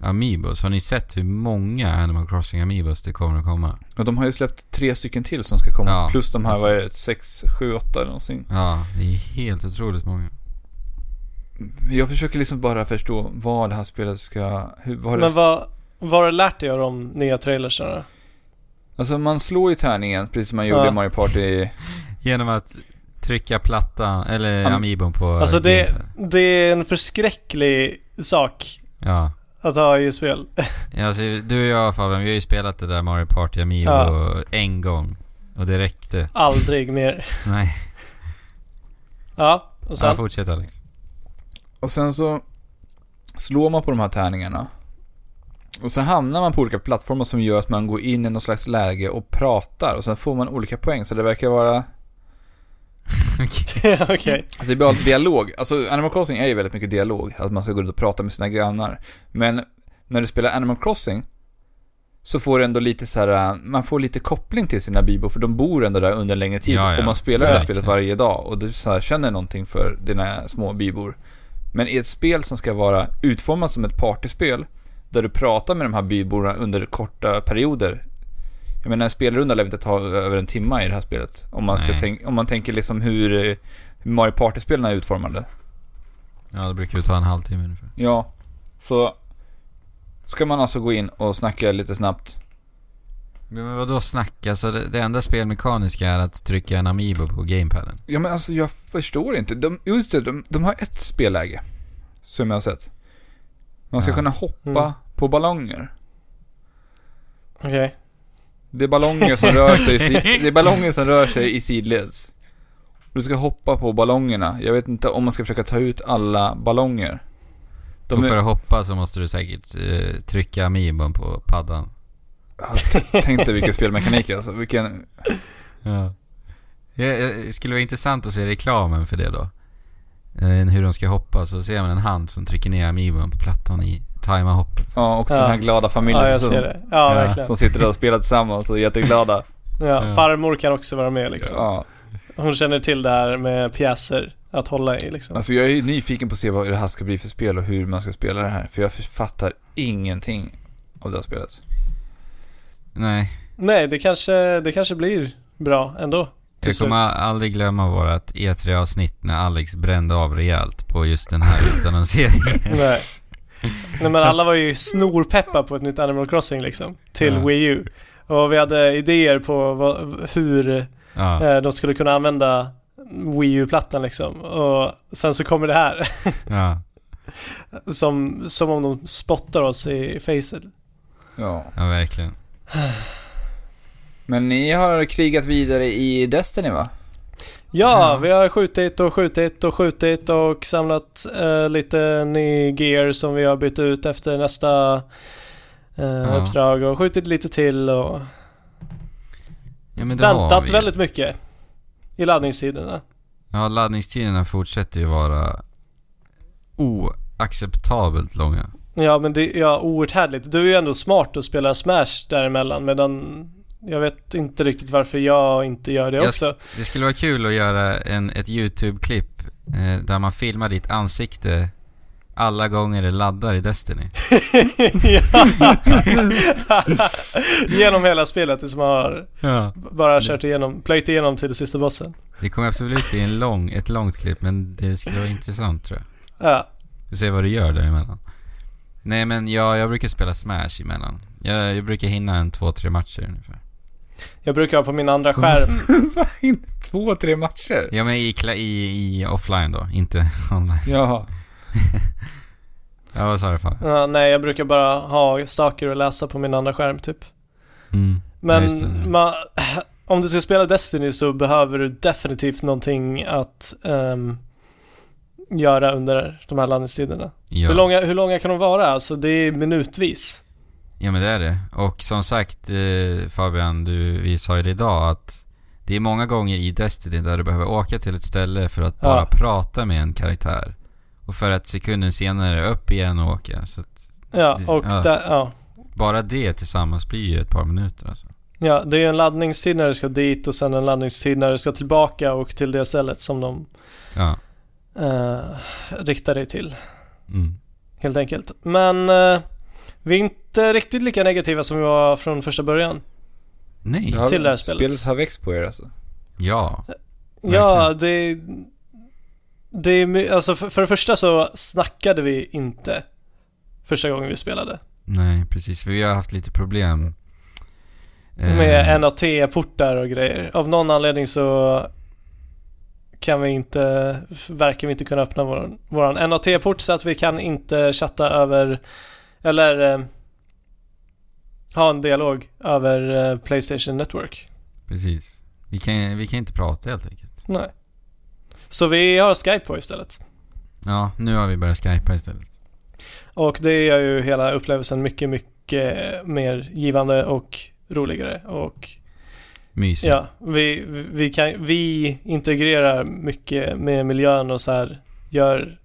Amiibos, har ni sett hur många Animal Crossing Amiibos det kommer att komma? Och de har ju släppt tre stycken till som ska komma. Ja, plus de här, alltså. vad är det, sex, sju, åtta eller någonting. Ja, det är helt otroligt många. Jag försöker liksom bara förstå vad det här spelet ska... Hur, vad det Men vad, vad har du lärt dig av de nya trailersarna? Alltså man slår ju tärningen, precis som man gjorde Ja. i Mario Party. Genom att trycka plattan, eller Am- Amiibon på Alltså det, det är en förskräcklig sak Ja. Att ha i spel. Ja, Alltså, du och jag Fabian, vi har ju spelat det där Mario Party Amiibo Ja. en gång. Och det räckte. Aldrig mer. Nej. Ja, och Ja, sen? fortsätt Alex. Och sen så slår man på de här tärningarna. Och så hamnar man på olika plattformar som gör att man går in i någon slags läge och pratar. Och sen får man olika poäng. Så det verkar vara... Okej. Alltså det blir alltid dialog. Alltså Animal Crossing är ju väldigt mycket dialog. Att man ska gå ut och prata med sina grannar. Men när du spelar Animal Crossing så får du ändå lite så här, man får lite koppling till sina bibor för de bor ändå där under en längre tid. Ja, ja. Och man spelar det här spelet varje dag och du så här, känner någonting för dina små bibor. Men i ett spel som ska vara utformat som ett partyspel där du pratar med de här byborna under korta perioder. Jag menar en spelrunda lär inte ta över en timme i det här spelet. Om man, ska tänk, om man tänker liksom hur, hur Mario Party-spelen är utformade. Ja, det brukar ju ta en halvtimme ungefär. Ja, så ska man alltså gå in och snacka lite snabbt. Men vadå snacka? Så det, det enda spelmekaniska är att trycka en Amiibo på gamepaden? Ja men alltså jag förstår inte. De, just det, de, de har ett spelläge. Som jag har sett. Man ska Ja. kunna hoppa Mm. på ballonger. Okej. Det är ballonger som rör sig i, det är ballonger som rör sig i sidleds. Du ska hoppa på ballongerna. Jag vet inte om man ska försöka ta ut alla ballonger. De för att hoppa så måste du säkert eh, trycka Amiibon på paddan. tänk dig vilken spelmekanik alltså. Vilken, Ja. Det skulle vara intressant att se reklamen för det då. Eh, hur de ska hoppa, så ser man en hand som trycker ner Amiibon på plattan i tajma hoppet. ja och Ja. den här glada familjen Ja, som. Ja, som sitter där och spelar tillsammans och är jätteglada. Ja, Ja. farmor kan också vara med liksom. Ja. Hon känner till det här med pjäser att hålla i liksom. Alltså jag är nyfiken på att se vad det här ska bli för spel och hur man ska spela det här. För jag fattar ingenting av det här spelet. Nej, Nej, det kanske, det kanske blir bra ändå. Jag kommer aldrig glömma vårat E3-avsnitt när Alex brände av rejält på just den här utannonseringen. Nej. Nej men alla var ju snorpeppa på ett nytt Animal Crossing liksom. Till Ja. Wii U. Och vi hade idéer på vad, hur ja, eh, de skulle kunna använda Wii U-plattan liksom. Och sen så kommer det här. ja, som, som om de spottar oss i facet. Ja. ja, verkligen. Men ni har krigat vidare i Destiny va? Ja, Ja. vi har skjutit och skjutit och skjutit och samlat eh, lite ny gear som vi har bytt ut efter nästa eh, uppdrag och skjutit lite till och Ja, väntat vi. väldigt mycket i laddningstiderna. Ja, laddningstiderna fortsätter ju vara oacceptabelt långa. Ja, men det är ja, outhärdligt. Du är ju ändå smart och spelar Smash däremellan medan jag vet inte riktigt varför jag inte gör det Jag- också. Det skulle vara kul att göra en, ett YouTube-klipp eh, där man filmar ditt ansikte alla gånger det laddar i Destiny. Genom hela spelet tills man har Ja. bara kört igenom, plöjt igenom till det sista bossen. Det kommer absolut bli en lång, ett långt klipp, men det skulle vara intressant tror jag. Ja. Vi ser vad du gör däremellan. Nej men jag, jag brukar spela Smash emellan. Jag, jag brukar hinna en två, tre matcher ungefär. Jag brukar ha på min andra skärm. Två, tre matcher? Ja men i, i, i offline då, inte online. Jaha. Ja vad sa du fan? Ja, nej, jag brukar bara ha saker att läsa på min andra skärm typ. Mm. Men Ja, just det. ma, om du ska spela Destiny så behöver du definitivt någonting att ehm, göra under de här landningstiderna. Ja. Hur, långa, hur långa kan de vara? Alltså det är minutvis. Ja men det är det. Och som sagt eh, Fabian, du, vi sa ju det idag att det är många gånger i Destiny där du behöver åka till ett ställe för att bara Ja. prata med en karaktär. Och för att sekunden senare upp igen och åka. Så att Ja, och ja. Där, ja. bara det tillsammans blir ju ett par minuter alltså. Ja, det är ju en laddningstid när du ska dit och sen en laddningstid när du ska tillbaka och till det stället som de Ja. eh, riktar dig till. Mm. Helt enkelt. Men eh, vi är inte riktigt lika negativa som vi var från första början. Nej. Det har, Till det här spelet. Spelet har växt på er alltså. Ja. Ja, det... Det är alltså för, för det första så snackade vi inte första gången vi spelade. Nej, precis. Vi har haft lite problem. Eh, Med NAT-portar och grejer. Av någon anledning så kan vi inte, verkar vi inte kunna öppna vår, våran NAT-port så att vi kan inte chatta över, eller eh, ha en dialog över eh, Playstation Network. Precis. Vi kan, vi kan inte prata helt enkelt. Nej. Så vi har Skype på istället. Ja, nu har vi börjat skypa istället. Och det gör ju hela upplevelsen mycket, mycket mer givande och roligare. Och Mysigt. ja, vi, vi, kan, vi integrerar mycket med miljön och så här gör...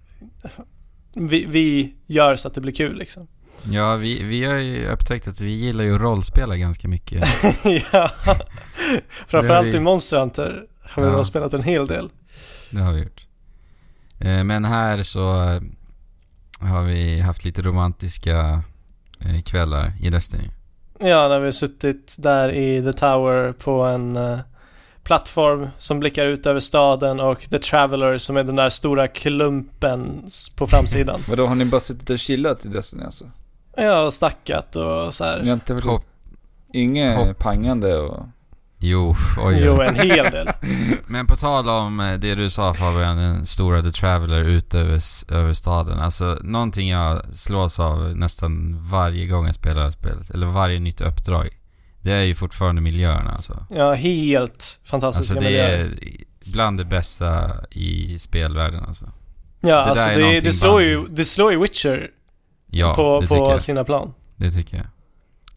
Vi, vi gör så att det blir kul liksom. Ja, vi, vi har ju upptäckt att vi gillar ju att rollspela ganska mycket. ja. Framförallt vi- i Monster Hunter har vi Ja. nog spelat en hel del. Det har vi gjort. Eh, Men här så eh, har vi haft lite romantiska eh, kvällar i Destiny. Ja, när vi har suttit där i The Tower på en plattform som blickar ut över staden och The Traveller som är den där stora klumpen på framsidan. Vadå, har ni bara suttit och chillat i Destiny alltså? Ja, och snackat och så här. inte. Hopp. Inget Hopp. pangande och... Jo, oj, oj. Jo, en hel del. Men på tal om eh, det du sa Fabian, den stora The Traveller ut över, över staden. Alltså någonting jag slås av nästan varje gång jag spelar spelet, eller varje nytt uppdrag. Det är ju fortfarande miljöerna alltså. Ja, helt fantastiska Alltså det miljöer. är bland det bästa i spelvärlden alltså. Ja, det alltså det, det, slår ju, det slår ju Witcher Ja, på, det tycker på jag. sina plan. Det tycker jag.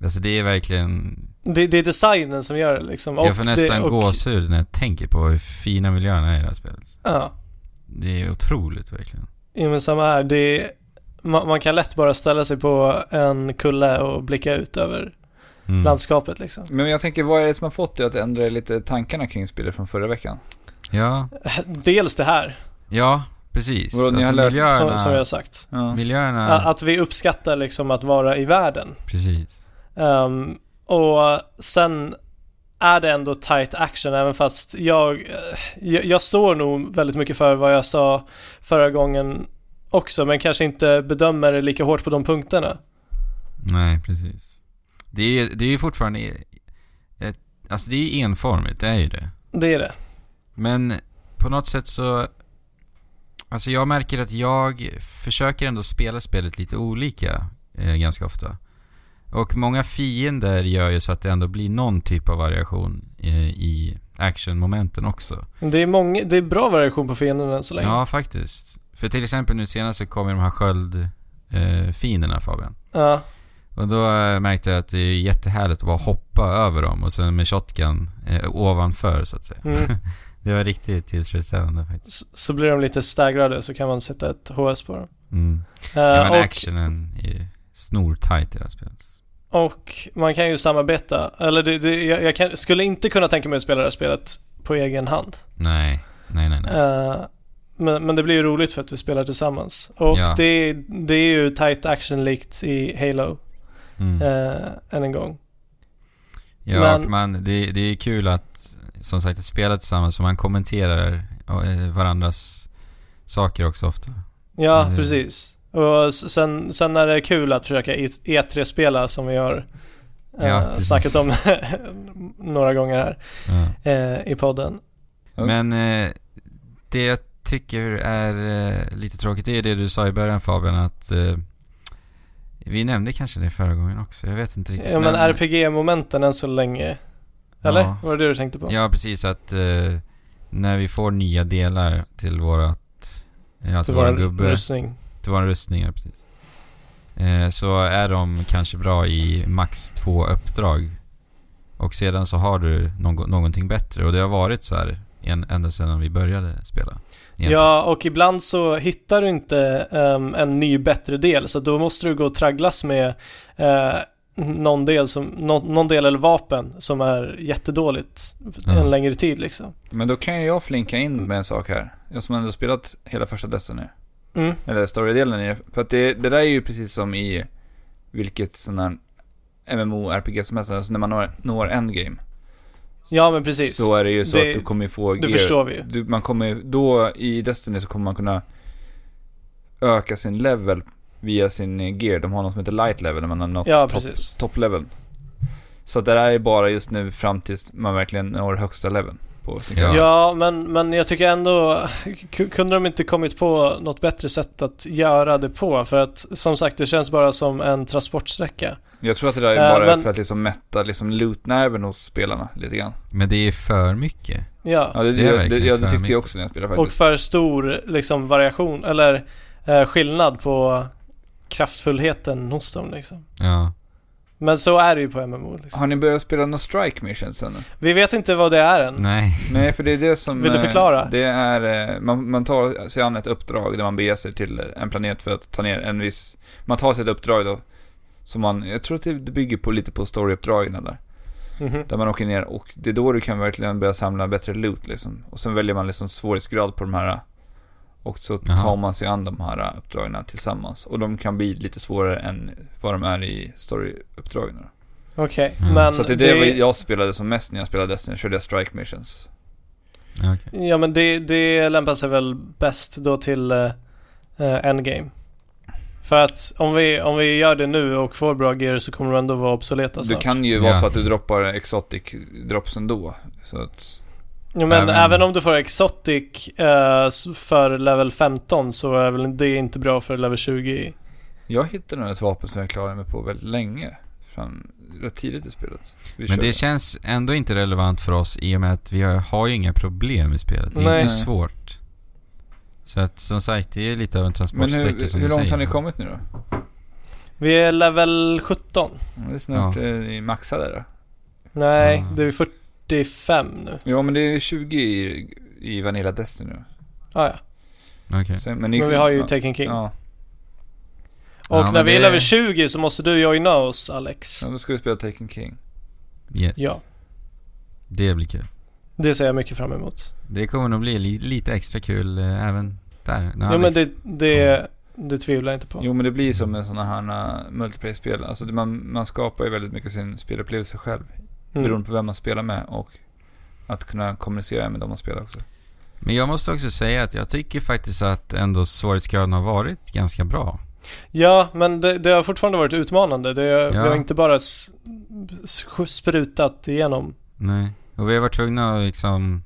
Alltså det är verkligen... Det, det är designen som gör det liksom. jag får nästan det, och, gåshud när jag tänker på hur fina miljöerna är i det här spelet. Ja, Det är otroligt verkligen. ja, men samma här. Det, man, man kan lätt bara ställa sig på en kulle och blicka ut över Mm. landskapet liksom. Men jag tänker, vad är det som har fått dig att ändra lite tankarna kring spelet från förra veckan? Ja, Dels det här, ja precis. Vadå, ni alltså har lärt- miljöerna, som, som jag har sagt. Ja. miljöerna, Att vi uppskattar liksom att vara i världen. precis. Ehm, och sen är det ändå tight action även fast jag, eh, jag, jag står nog väldigt mycket för vad jag sa förra gången också men kanske inte bedömer det lika hårt på de punkterna. Nej, precis. Det är det är ju fortfarande... Ett, alltså det är ju enformigt, det är ju det. Det är det. Men på något sätt så... Alltså jag märker att jag försöker ändå spela spelet lite olika eh, ganska ofta. Och många fiender gör ju så att det ändå blir någon typ av variation eh, i actionmomenten också. Det är, många, det är bra variation på fienderna än så länge. Ja, faktiskt. För till exempel nu senast så kom ju de här sköldfienderna Fabian. Ja. Och då eh, märkte jag att det är jättehärligt att bara hoppa över dem och sen med shotgun eh, ovanför så att säga. Mm. Det var riktigt tillfredsställande faktiskt. Så, så blir de lite staggrade så kan man sätta ett HS på dem. Mm. Eh, Ja, men och, actionen är ju snortajt i det här spelet. och man kan ju samarbeta. Eller det, det, jag, jag kan, skulle inte kunna tänka mig att spela det här spelet på egen hand. Nej, nej, nej. nej. Eh, men, men det blir ju roligt för att vi spelar tillsammans. Och Ja. det, det är ju tight action likt i Halo, Mm. eh, än en gång. Ja, Men- man, det, det är kul att som sagt att spela tillsammans och man kommenterar eh, varandras saker också ofta. Ja, Mm. precis. Och sen, sen är det kul att försöka E- E3-spela som vi har eh, Ja, snackat om några gånger här Ja. eh, i podden. Men eh, det jag tycker är eh, lite tråkigt är det du sa i början Fabian att eh, vi nämnde kanske det förra gången också, jag vet inte riktigt. Ja, men RPG-momenten än så länge. Eller? Ja. Var det det du tänkte på? Ja, precis att eh, när vi får nya delar till vårat, ja, Till till våran vår gubbe, rustning. till våra rustningar precis. Eh, så är de kanske bra i max två uppdrag. Och sedan så har du någo- någonting bättre och det har varit så här en, ända sedan vi började spela. Egentligen. Ja, och ibland så hittar du inte ehm, en ny bättre del, så då måste du gå och tragglas med eh, någon, del som, någon, någon del eller vapen som är jättedåligt en längre tid liksom. Men då kan jag flinka in med en sak här. Jag som ändå spelat hela första Destiny. Mm. Eller storydelen. För att det, det där är ju precis som i vilket sån här MMO-RPG som helst. Alltså när man når, når endgame. Ja, men precis. Så är det ju så Det- att du kommer ju få det förstår vi ju. Du, man kommer då i Destiny så kommer man kunna öka sin level via sin eh, gear. De har något som heter light level man har nått Ja, precis. top level. Så det där är bara just nu fram tills man verkligen når högsta leveln på sin Ja. Ja, men, men jag tycker ändå, kunde de inte kommit på något bättre sätt att göra det på? För att som sagt, det känns bara som en transportsträcka. Jag tror att det där är Eh, bara men- för att liksom mätta liksom loot-nerven hos spelarna lite grann. Men det är för mycket. Ja. Ja, det, Det är det, det, verkligen ja, det för tyckte mycket. jag också när jag spelade Och faktiskt. för stor liksom variation, eller eh, skillnad på kraftfullheten hos dem liksom. Ja. Men så är det ju på MMO liksom. Har ni börjat spela några strike missions än? Vi vet inte vad det är än. Nej. Nej, för det är det som... Vill du eh, förklara? Det är, eh, man, man tar sig an ett uppdrag där man beger sig till en planet för att ta ner en viss... Man tar sig ett uppdrag då, som man, jag tror att det bygger på lite på storyuppdragen där. Mhm. Där man åker ner och det är då du kan verkligen börja samla bättre loot liksom. Och sen väljer man liksom svårighetsgrad på de här. Och så tar man sig an de här uppdragen tillsammans. Och de kan bli lite svårare än vad de är i storyuppdragen. Okej, Mm. men Så det är det, jag spelade som mest när jag spelade Destiny, körde jag strike missions. Ja, okej. Ja men det, det lämpar sig väl bäst då till eh, endgame. För att om vi, om vi gör det nu och får bra gear så kommer de ändå vara obsoleta Det snart. kan ju vara Ja. så att du droppar exotic drops ändå. Så att, Ja, men Även- även om du får exotic s- för level 15 så är väl det inte bra för level 20. jag hittade nog ett vapen som jag klarade mig på väldigt länge. Fram, rätt tidigt i spelet. Vi Men det känns ändå inte relevant för oss i och med att vi har, har ju inga problem i spelet. Det är Nej. inte svårt. Så att som sagt, det är lite av en Men transportsträcka hur, som hur långt säger. har ni kommit nu då? Vi är level 17. Det är snart Ja. eh, maxade då. Nej, det är 45 nu. Ja men det är 20 i, i Vanilla Destiny nu. Ah, ja. Sen, men, ni, Men vi har ju ja, Taken King. Ja, Och Ja, när vi är level 20 så måste du joina oss Alex. ja, då ska vi spela Taken King. Yes. Ja. Det blir kul. Det ser jag mycket fram emot. Det kommer nog bli li, lite extra kul eh, även där. när Ja men Alex- det, det, det tvivlar jag inte på. Jo men det blir som en sån här uh, multiplayer-spel. Alltså man, man skapar ju väldigt mycket sin spelupplevelse själv. Mm. Beroende på vem man spelar med och att kunna kommunicera med dem man spelar också. Men jag måste också säga att jag tycker faktiskt att ändå svårighetsgraden har varit ganska bra. Ja, men det, det har fortfarande varit utmanande. Det, Vi Ja. har inte bara s, sprutat igenom. Nej. Och vi har varit tvungna att liksom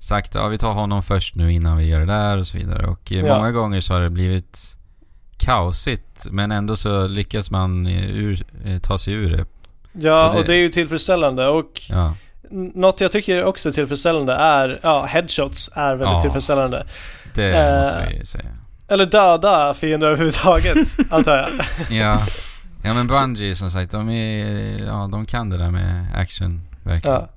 sagt ja vi tar honom först nu innan vi gör det där och så vidare. Och eh, Ja. många gånger så har det blivit kaosigt men ändå så lyckas man ur, eh, ta sig ur det. Ja, Och det- och det är ju tillfredsställande. Och Ja. något jag tycker också är tillfredsställande är, ja, headshots är väldigt Ja. tillfredsställande. Det Eh, måste vi ju säga. Eller döda fiender överhuvudtaget, antar jag. Ja. Ja men Bungie som sagt, de är, ja de kan det där med action verkligen. Ja.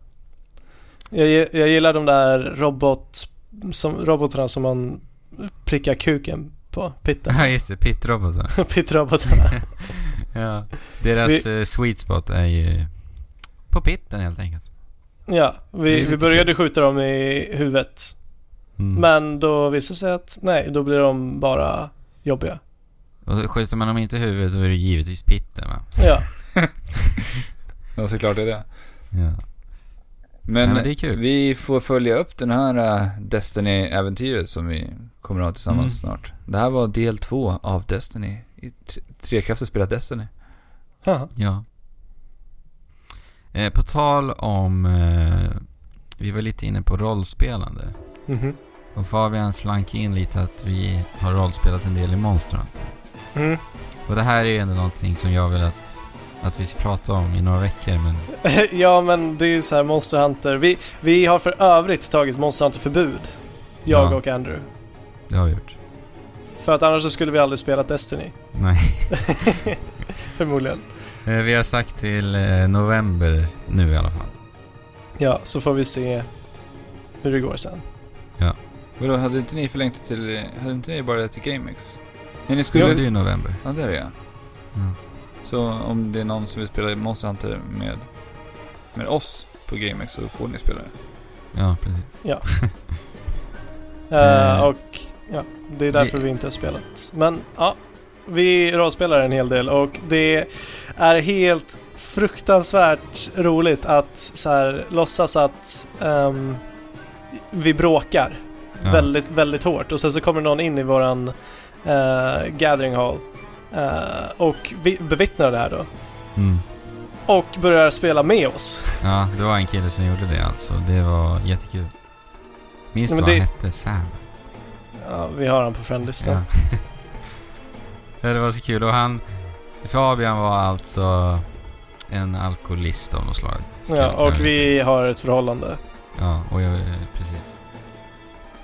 Jag, jag gillar de där robot, som, robotarna som man prickar kuken på. Pitten. Ja, just det. Pittroboten. Pittrobotarna. ja. Deras eh, sweet spot är ju på pitten helt enkelt. Ja, vi, vi började kul. skjuta dem i huvudet. Mm. Men då visade det sig att nej, då blir de bara jobbiga. Och skjuter man dem inte i huvudet så är det givetvis pitten va? Ja, Ja, såklart är det. Ja. Men, Nej, men det är kul. vi får följa upp den här äh, Destiny-äventyret som vi kommer att ha tillsammans Mm. snart. Det här var del två av Destiny. Trekrafter spelat Destiny. Haha. Ja. Eh, på tal om... Eh, vi var lite inne på rollspelande. Mhm. Och Fabian slank in lite att vi har rollspelat en del i Monster Hunter. Mm. Och det här är ju ändå någonting som jag vill att, att vi ska prata om i några veckor men... ja, men det är ju så här Monster Hunter. Vi, vi har för övrigt tagit Monster Hunter-förbud. Jag Ja. och Andrew. Det har vi gjort. För att annars så skulle vi aldrig spela Destiny. Nej. Förmodligen. Eh, vi har sagt till eh, november nu i alla fall. Ja, så får vi se hur det går sen. Vadå, hade inte ni förlängt det till... Hade inte ni bara det till GameX? Nej, ni Jo, skulle... det är ju november. Ja, det är det ja. Ja. Så om det är någon som vill spela Monster Hunter med, med oss på GameX så får ni spela det. Ja, precis. Eh, Eh. och ja, det är därför Vi- inte har spelat. Men ja, vi rollspelar en hel del och det är helt fruktansvärt roligt att så här, låtsas att ehm, vi bråkar Ja. väldigt, väldigt hårt och sen så kommer någon in i våran eh, gathering hall eh, och vi bevittnar det här då Mm. och börjar spela med oss. Ja, det var en kille som gjorde det alltså. Det var jättekul. Minns du vad han hette? Sam? Ja, vi har han på friendlistan. Ja. ja, det var så kul. Och han... Fabian var alltså en alkoholist av något slag. Ja, och vi har ett förhållande. Ja, och jag, eh, precis.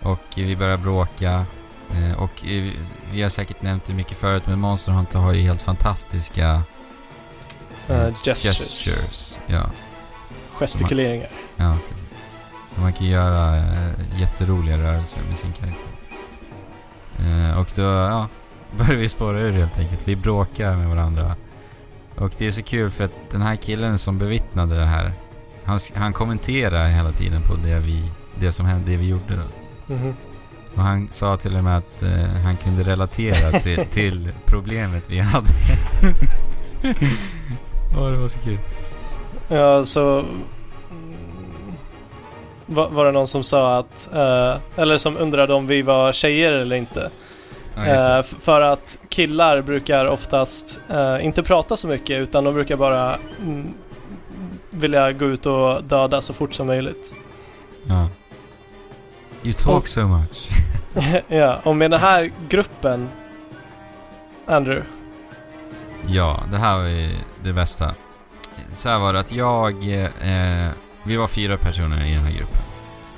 Och vi börjar bråka. eh, Och vi har säkert nämnt det mycket förut, men Monster Hunter har ju helt fantastiska Uh, gestures. gestures. Ja, Gestikuleringar. ja, precis. Så man kan göra jätteroliga rörelser med sin karaktär. Eh, och då, ja, börjar vi spåra ur helt enkelt. Vi bråkar med varandra. Och det är så kul för att den här killen som bevittnade det här, han, han kommenterar hela tiden på det vi, det som hände, det vi gjorde då. Mhm. Och han sa till och med att eh, han kunde relatera till, till problemet vi hade. Åh, det var så kul. Ja, så... Var, var det någon som sa att... eh, eller som undrade om vi var tjejer eller inte. Ja, f- för att killar brukar oftast eh, inte prata så mycket utan de brukar bara mm, vilja gå ut och döda så fort som möjligt. ja. You talk och- so much. ja, och med den här gruppen, Andrew, Ja, det här var ju det bästa. Så här var det att jag... Eh, vi var fyra personer i den här gruppen.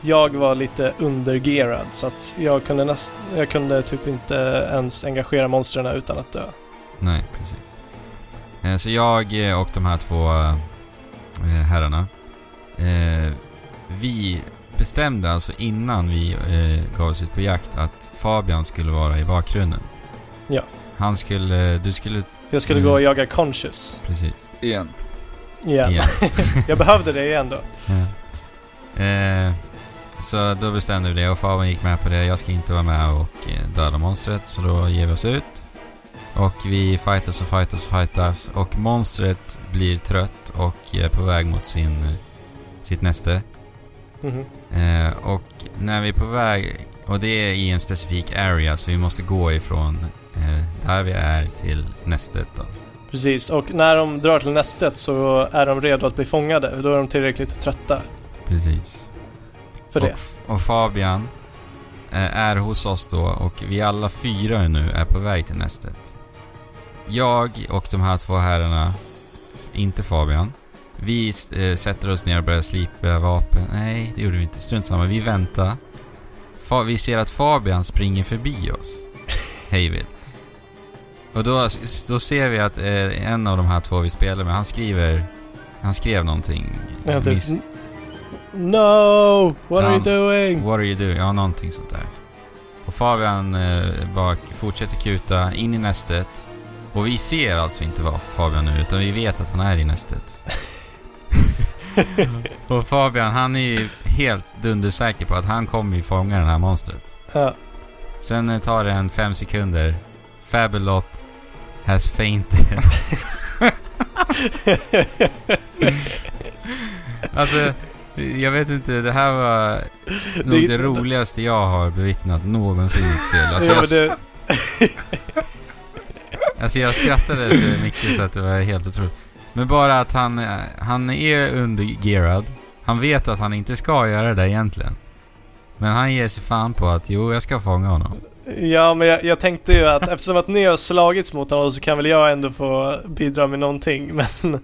jag var lite undergerad så att jag kunde, näst, jag kunde typ inte ens engagera monstren utan att dö. Nej, precis. Eh, så jag eh, och de här två eh, herrarna. Vi bestämde alltså innan vi gav oss ut på jakt att Fabian skulle vara i bakgrunden. Ja. Han skulle... Du skulle... Jag skulle gå och jaga Conscious. Precis. Igen. Igen. Igen. jag behövde det igen då. Ja. Eh, så då bestämde vi det och Fabian gick med på det. Jag ska inte vara med och eh, döda monstret så då ger vi oss ut. Och vi fightas och fightas och fightas och monstret blir trött och är på väg mot sin, sitt näste. Mhm. Eh, och när vi är på väg, och det är i en specifik area så vi måste gå ifrån eh, där vi är till nästet då. Precis, och när de drar till nästet så är de redo att bli fångade. Då är de tillräckligt trötta Precis. för det. Och, och Fabian eh, är hos oss då och vi alla fyra nu är på väg till nästet. Jag och de här två herrarna, inte Fabian, vi eh, sätter oss ner och börjar slipa vapen. Nej, det gjorde vi inte. Strunt samma. Vi väntar. Fa- vi ser att Fabian springer förbi oss. Hejvilt. Och då, då ser vi att eh, en av de här två vi spelar med, han skriver... Han skrev någonting. Ja, typ, Miss- No! What are you doing? What are you doing? Ja, någonting sånt där. Och Fabian eh, bara fortsätter kuta in i nästet. Och vi ser alltså inte vad Fabian nu utan vi vet att han är i nästet. och Fabian, han är ju helt dundersäker på att han kommer ju fånga det här monstret. Ja. Sen eh, tar det en fem sekunder. Fabulot has fainted. alltså, jag vet inte. Det här var nog Det- det, roligaste jag har bevittnat någonsin i ett spel. Alltså, ja, det, alltså jag skrattade så mycket så att det var helt otroligt. Men bara att han, eh, han är undergearad. Han vet att han inte ska göra det egentligen. Men han ger sig fan på att jo, jag ska fånga honom. Ja, men jag, jag tänkte ju att eftersom att ni har slagits mot honom så kan väl jag ändå få bidra med någonting. Men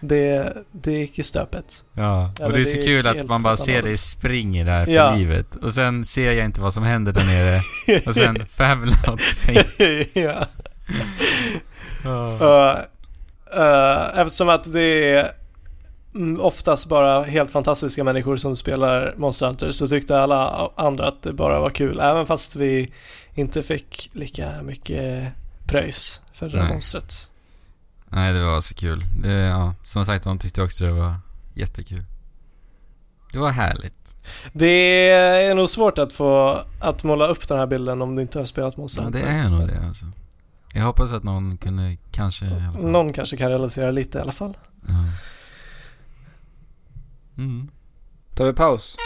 det, det gick i stöpet. Ja, Eller och det är så kul att man bara ser dig håll. springer där för Ja. livet. Och sen ser jag inte vad som händer där nere. Och sen Fabulot. ja. Ja. Uh, uh, eftersom att det är oftast bara helt fantastiska människor som spelar Monster Hunter så tyckte alla andra att det bara var kul. Även fast vi inte fick lika mycket pröjs för det Nej. monstret. Nej, det var så kul. Det, ja, som sagt, de tyckte också det var jättekul. Det var härligt. Det är nog svårt att få att måla upp den här bilden om du inte har spelat Monster Ja, Hunter. det är nog det alltså. Jag hoppas att någon kunde, kanske i alla fall. Någon kanske kan relatera lite i alla fall. Ja. Mm. Tar vi paus?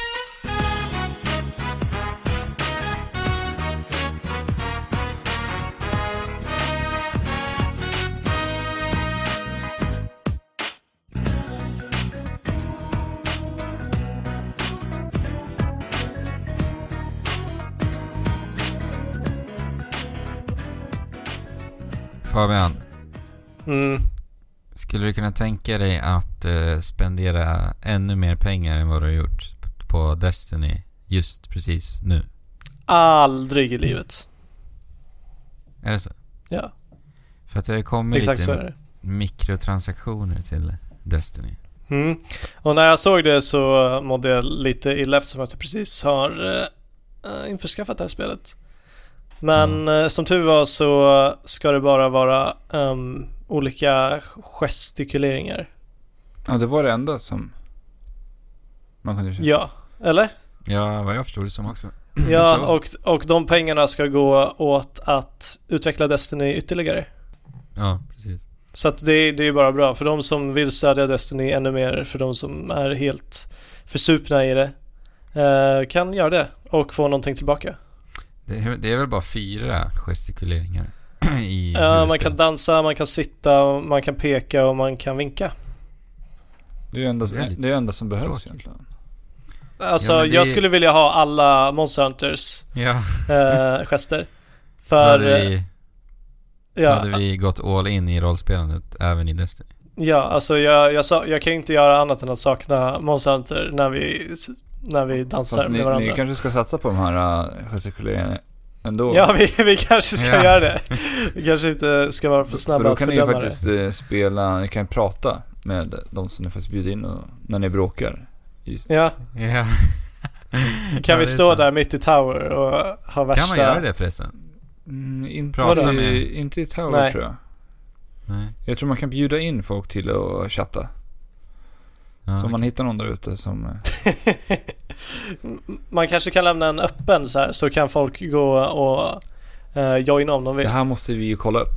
Fabian, Mm. Skulle du kunna tänka dig att eh, spendera ännu mer pengar än vad du har gjort på Destiny just precis nu? Aldrig i livet. Är det så? Ja, För att det kommit exakt så är lite det. mikrotransaktioner till Destiny. Mm. Och när jag såg det så mådde jag lite illa eftersom att jag precis har uh, införskaffat det här spelet. Men eh, som tur var så ska det bara vara ehm, olika gestikuleringar. Ja, det var det enda som man kunde köpa. Ja, eller? Ja, vad jag förstod det som också. Ja, och, och de pengarna ska gå åt att utveckla Destiny ytterligare. Ja, precis. Så att det, det är bara bra för de som vill stödja Destiny ännu mer, för de som är helt försupna i det, eh, kan göra det och få någonting tillbaka. Det är, det är väl bara fyra gestikuleringar i Ja, man kan dansa, man kan sitta, man kan peka och man kan vinka. Det är ju enda, Det är det är enda som behövs tråkigt. egentligen. Alltså, Ja, jag skulle vilja ha alla Monster Hunters Ja, eh, gester. då För, hade, eh, vi, då ja, hade vi gått all in i rollspelandet även i Destiny. ja, alltså jag, jag, sa, jag kan ju inte göra annat än att sakna Monster Hunter när vi, när vi dansar Fast med ni, varandra. ni kanske ska satsa på de här uh, gestikuleringarna ändå. Ja, vi, vi kanske ska Ja. göra det. Vi kanske inte ska vara för För snabba då att kan ni ju faktiskt eh, spela, ni kan ju prata med de som ni faktiskt bjuder in och, när ni bråkar. Just, det. Ja, Ja. kan Ja, vi det stå där mitt i Tower och ha värsta... Kan man göra det förresten? mm, inte, Prata i, med- inte i Tower Nej. tror jag. Nej. Jag tror man kan bjuda in folk till att chatta. Ja, så om man hittar någon där ute som... eh, Man kanske kan lämna en öppen så här så kan folk gå och uh, joina om de Det vill. här måste vi ju kolla upp.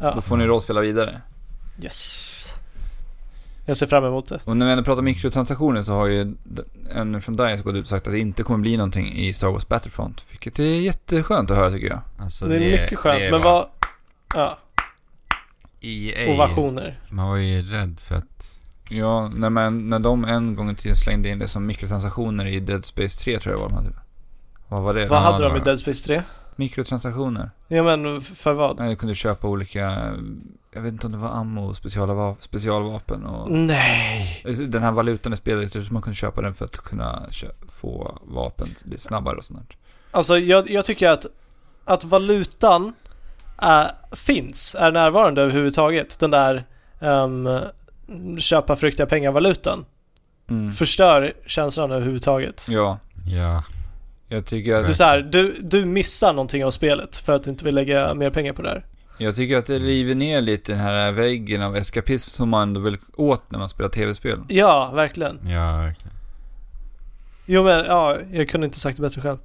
Då Ja. får ni rollspela vidare. Yes. Jag ser fram emot det. Och när vi ändå pratar mikrotransaktioner så har ju en från DICE gått ut och sagt att det inte kommer bli någonting i Star Wars Battlefront. Vilket är jätteskönt att höra tycker jag. Alltså, det är mycket skönt, det men var- vad... Ja, EA, ovationer. man var ju rädd för att... Ja, när, man, när de en gång i tiden slängde in det som mikrotransaktioner i Dead Space 3 tror jag var de hade. Vad var det? Vad hade det de var i det. Dead Space 3? Mikrotransaktioner. Ja men för vad? När du kunde köpa olika, jag vet inte om det var ammo och speciala va- specialvapen och... Nej! Den här valutan i spelet, så man kunde köpa den för att kunna få vapen lite snabbare och sånt. Alltså jag, jag tycker att, att valutan är, finns, är närvarande överhuvudtaget. Den där um, köpa för riktiga pengar-valutan. Mm. förstör känslan överhuvudtaget. Ja, Ja. jag tycker Du, att, så här, du, du missar någonting av spelet för att du inte vill lägga mer pengar på det här. jag tycker att det river ner lite den här väggen av eskapism som man ändå vill åt när man spelar tv-spel. Ja, verkligen. Ja, verkligen. Jo men, ja, jag kunde inte sagt det bättre själv.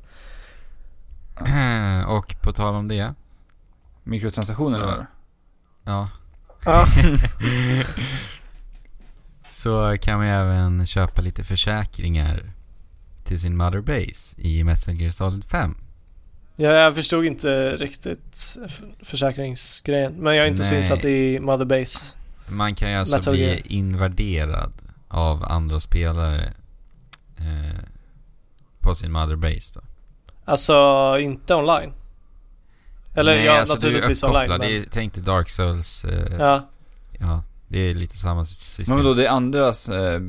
Och på tal om det. Mikrotransaktioner Så- eller? Ja. Ja. Så kan man även köpa lite försäkringar till sin mother base i Metal Gear Solid 5. Ja, jag förstod inte riktigt försäkringsgrejen. Men jag är inte så Nej. insatt i Mother Base. Man kan ju alltså Metal bli Gear. invaderad av andra spelare eh, på sin mother base då. Alltså, inte online. Eller Nej, ja, alltså naturligtvis du är online. Det Men, är, tänk dig Dark Souls. Eh, ja. ja. Det är lite samma system. Men då det är andras eh,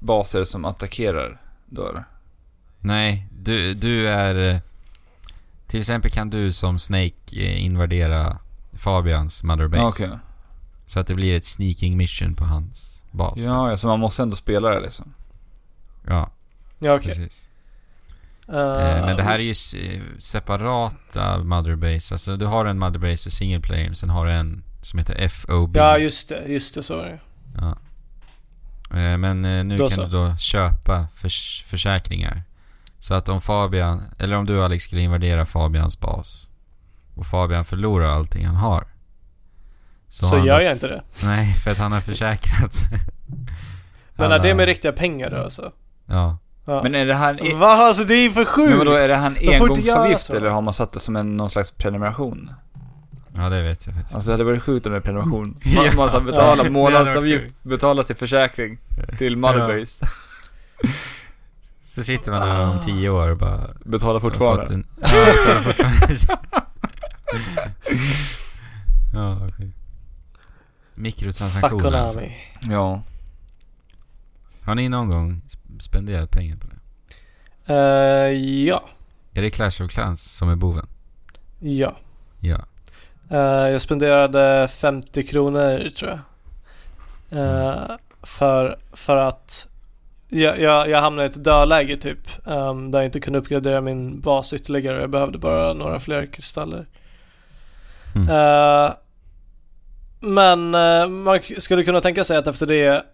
baser som attackerar då eller? Nej, du, du är... eh, Till exempel kan du som Snake eh, invadera Fabians mother base. Ja, okej. Så att det blir ett sneaking mission på hans bas. Ja, ja, så man måste ändå spela det liksom. Ja, Ja, okej. precis. Eh, men det här är ju separata mother base. Alltså du har en mother base för single player, sen har du en som heter FOB. Ja, just det. Just det, så var det. Ja. Eh, Men eh, nu Då kan så. du då köpa förs- försäkringar. Så att om Fabian, eller om du Alex skulle invadera Fabians bas och Fabian förlorar allting han har. Så, har han gör då jag inte det. Nej, för att han har försäkrat. Men Alla- är det med riktiga pengar då alltså? Ja. Ja. Men är det här Va? Alltså det är för sjukt! men vadå, är det här en engångsavgift så. eller har man satt det som en, någon slags prenumeration? Ja, det vet jag faktiskt. Alltså det hade varit sjukt om det är prenumeration. Ja. Man, man ska Ja, betala månadsavgift, betala sin försäkring till Motherbase. Så sitter man där om tio år och bara... Betala har fortfarande. En, ja, betalar fortfarande. ja, sjukt. Fuck Mikrotransaktioner alltså. Ja. Har ni någon gång sp- spenderat pengar på det? Eh, ja. Är det Clash of Clans som är boven? Ja. Ja. Eh, jag spenderade 50 kronor tror jag. Eh, för, för att jag, jag, jag hamnade i ett dödläge typ. ehm, där jag inte kunde uppgradera min bas ytterligare. Jag behövde bara några fler kristaller. Mm. Eh, men man skulle kunna tänka sig att efter det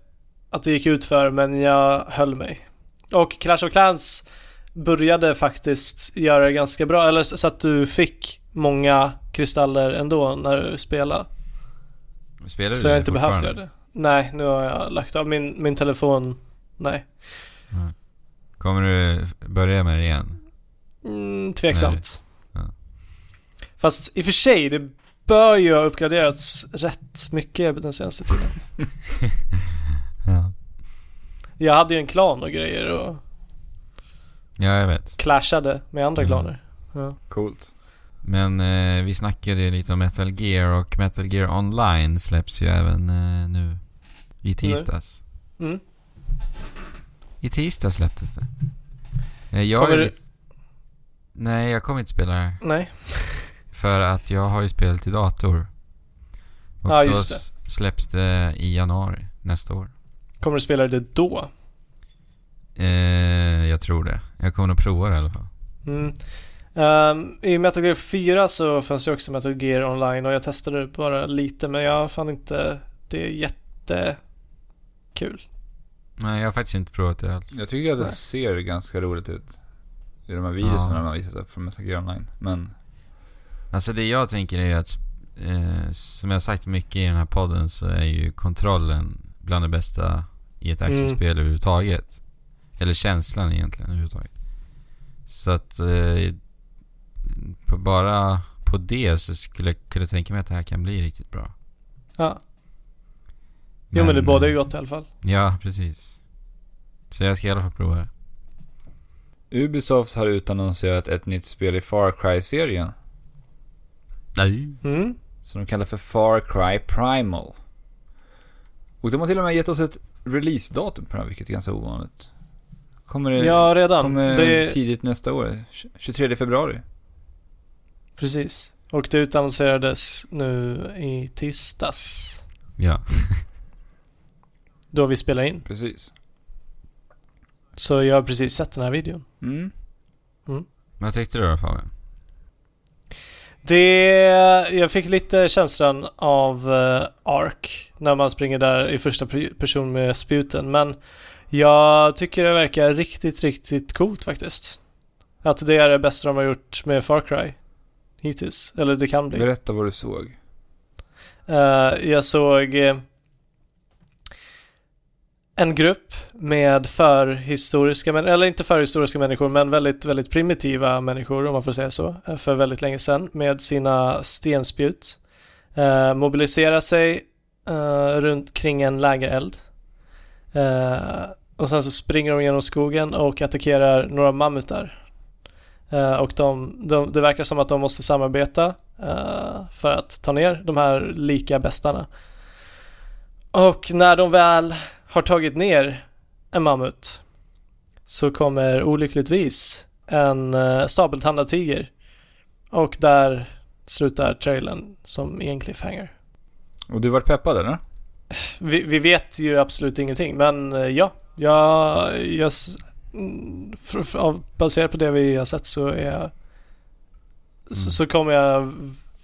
att det gick ut för men jag höll mig. Och Clash of Clans började faktiskt göra det ganska bra. Eller så att du fick många kristaller ändå när du spelade. Spelar du Så jag har inte behövt göra det. Nej, nu har jag lagt av min, min telefon. Nej. Kommer du börja med det igen? Mm, tveksamt. Ja. Fast i och för sig, det bör ju ha uppgraderats rätt mycket den senaste tiden. Ja. Jag hade ju en klan och grejer och Ja, jag vet. clashade med andra Mm. klaner. Ja. Coolt. Men eh, vi snackade lite om Metal Gear och Metal Gear Online släpps ju även eh, nu i tisdags. Mm. I tisdag släpptes det. Eh, jag Kommer du-. Nej, jag kommer inte spela det. Nej. För att jag har ju spelat till dator. Och Ja, då just det. släpps det i januari nästa år. Kommer du spela det då? Eh, jag tror det. Jag kommer nog prova det i alla fall. Mm. Ehm, I Metal Gear 4 så fanns ju också Metal Gear Online och jag testade det bara lite men jag fann inte det jättekul. Nej, jag har faktiskt inte provat det alls. Jag tycker att det Nej. ser ganska roligt ut. I de här videorna Ja. har visat upp från Metal Gear Online. Men, Alltså det jag tänker är ju att, eh, som jag har sagt mycket i den här podden, så är ju kontrollen bland det bästa i ett actionspel Mm. överhuvudtaget. Eller känslan egentligen överhuvudtaget. Så att eh, på, bara på det så skulle jag kunna tänka mig att det här kan bli riktigt bra. Ja. Jo men det båda är ju gott i alla fall. Ja, precis. Så jag ska i alla fall prova det. Ubisoft har utannonserat ett nytt spel i Far Cry-serien. Nej. Mm. Som de kallar för Far Cry Primal. Och de har till och med gett oss ett releasedatum på den här, vilket är ganska ovanligt. Kommer det Ja redan. kommer Det, tidigt nästa år. 23 februari. Precis. Och det utannonserades nu i tisdags. Ja. Då vi spelar in. Precis. Så jag har precis sett den här videon. Mm. Vad tyckte du då Fabian? Det, jag fick lite känslan av uh, Ark när man springer där i första per- person med spjuten. Men jag tycker det verkar riktigt, riktigt coolt faktiskt. Att det är det bästa de har gjort med Far Cry hittills. Eller det kan bli. Berätta vad du såg. Eh, jag såg eh, en grupp med förhistoriska, eller inte förhistoriska människor, men väldigt, väldigt primitiva människor om man får säga så, eh, för väldigt länge sedan med sina stenspjut. Uh, mobilisera sig runt kring en lägereld. Och sen så springer de genom skogen och attackerar några mammutar. Eh, och de, de, det verkar som att de måste samarbeta eh, för att ta ner de här lika bestarna. Och när de väl har tagit ner en mammut så kommer olyckligtvis en uh, sabeltandad tiger. Och där slutar trailern som i en cliffhanger. Och du vart peppad eller? Vi, vi vet ju absolut ingenting men ja, jag, jag för, för, av- baserat på det vi har sett så är jag så, så kommer jag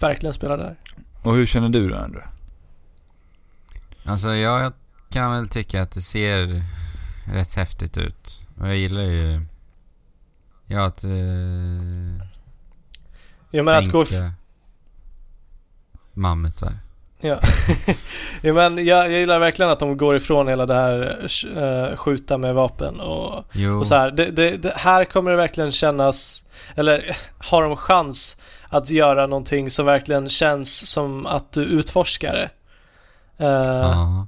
verkligen spela där. Och hur känner du då Andrew? Alltså jag, kan väl tycka att det ser rätt häftigt ut. Och jag gillar ju... Ja, att... Eh, Jag menar att gå... mammutar. Ja. ja men jag, jag gillar verkligen att de går ifrån hela det här eh, skjuta med vapen och, Jo. och så här. Det, det, det, här kommer det verkligen kännas, eller har de chans att göra någonting som verkligen känns som att du utforskar det. Ja.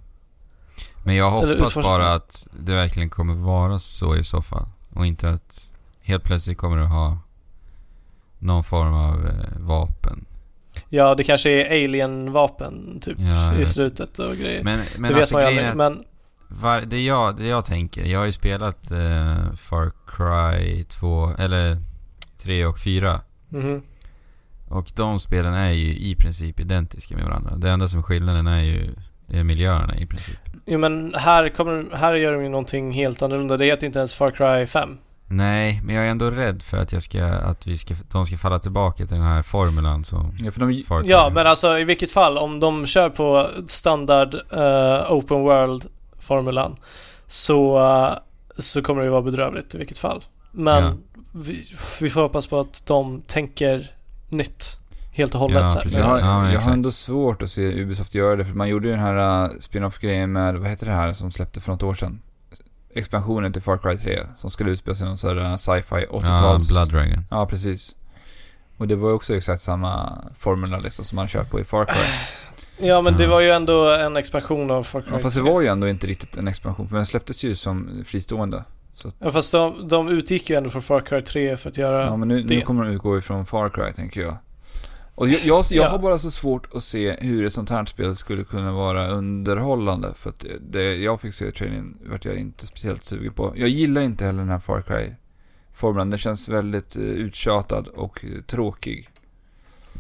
Men jag hoppas bara att det verkligen kommer vara så i så fall. Och inte att helt plötsligt kommer du ha någon form av eh, vapen. Ja, det kanske är alien-vapen typ Ja, i vet slutet och grejer. Men, men det vet alltså man ju aldrig. Men var, det, jag, det jag tänker, jag har ju spelat eh, Far Cry 2, eller 3 och 4. mhm. Och de spelen är ju i princip identiska med varandra. Det enda som är skillnaden är ju är miljöerna i princip. Jo men här, kommer, här gör de ju någonting helt annorlunda. Det heter inte ens Far Cry 5. Nej, men jag är ändå rädd för att, jag ska, att vi ska, de ska falla tillbaka till den här formulan som Ja, för de. Ja, men alltså i vilket fall, om de kör på standard eh, open world-formulan så, eh, så kommer det ju vara bedrövligt i vilket fall. Men Ja. vi, vi får hoppas på att de tänker nytt helt och hållet Ja, här. jag, har, Ja, jag har ändå svårt att se Ubisoft göra det, för man gjorde ju den här uh, spin-off-grejen med, vad heter det här som släppte för något år sedan? Expansionen till Far Cry 3, som skulle utspela sig i någon sån här uh, sci-fi Ja, 80-tals... Blood Dragon. Ja, precis. Och det var ju också exakt samma formula liksom som man kör på i Far Cry. Ja, men det Ja. var ju ändå en expansion av Far Cry Ja, fast det 3. var ju ändå inte riktigt en expansion, för den släpptes ju som fristående. Så, Ja, fast de, de utgick ju ändå från Far Cry 3 för att göra... ja, men nu, nu det. kommer de utgå ifrån Far Cry, tänker jag. Och jag, jag, jag Ja. har bara så svårt att se hur ett sånt här spel skulle kunna vara underhållande. För att det jag fick se i trailern vart jag inte speciellt sugen på. Jag gillar inte heller den här Far Cry-formeln. Den känns väldigt eh, uttjatad och eh, tråkig.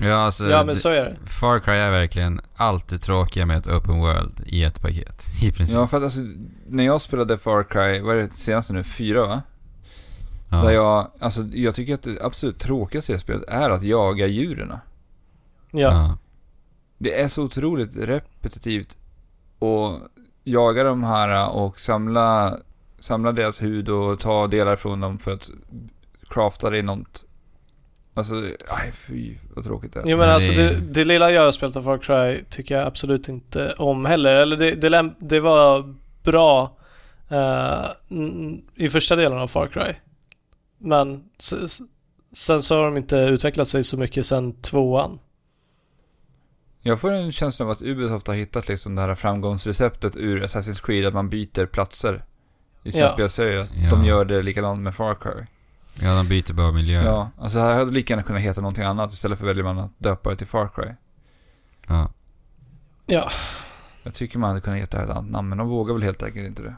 Ja, alltså, ja, men så är det. Far Cry är verkligen allt det tråkiga med ett open world i ett paket. I princip. Ja, för att alltså, när jag spelade Far Cry, vad är det senaste nu? Fyra va? Ja. Där jag, alltså jag tycker att det absolut tråkigaste i spelet är att jaga djuren. Ja. Ja. Det är så otroligt repetitivt och jaga de här och samla, samla deras hud och ta delar från dem för att crafta det i något. Alltså, aj fy vad tråkigt det är. Jo men alltså det- det, lilla jag har spelat av Far Cry tycker jag absolut inte om heller. Eller det, det, det var bra n- i första delen av Far Cry. Men sen så har de inte utvecklat sig så mycket sen tvåan. Jag får en känsla av att Ubisoft har hittat liksom det här framgångsreceptet ur Assassin's Creed, att man byter platser i sina Ja. spelserier. Att Ja. De gör det likadant med Far Cry. ja, de byter bara miljö. Ja, alltså här hade lika gärna kunnat heta någonting annat istället för väljer man att döpa det till Far Cry. Ja. Ja, Jag tycker man hade kunnat heta ett annat namn, men de vågar väl helt enkelt inte det.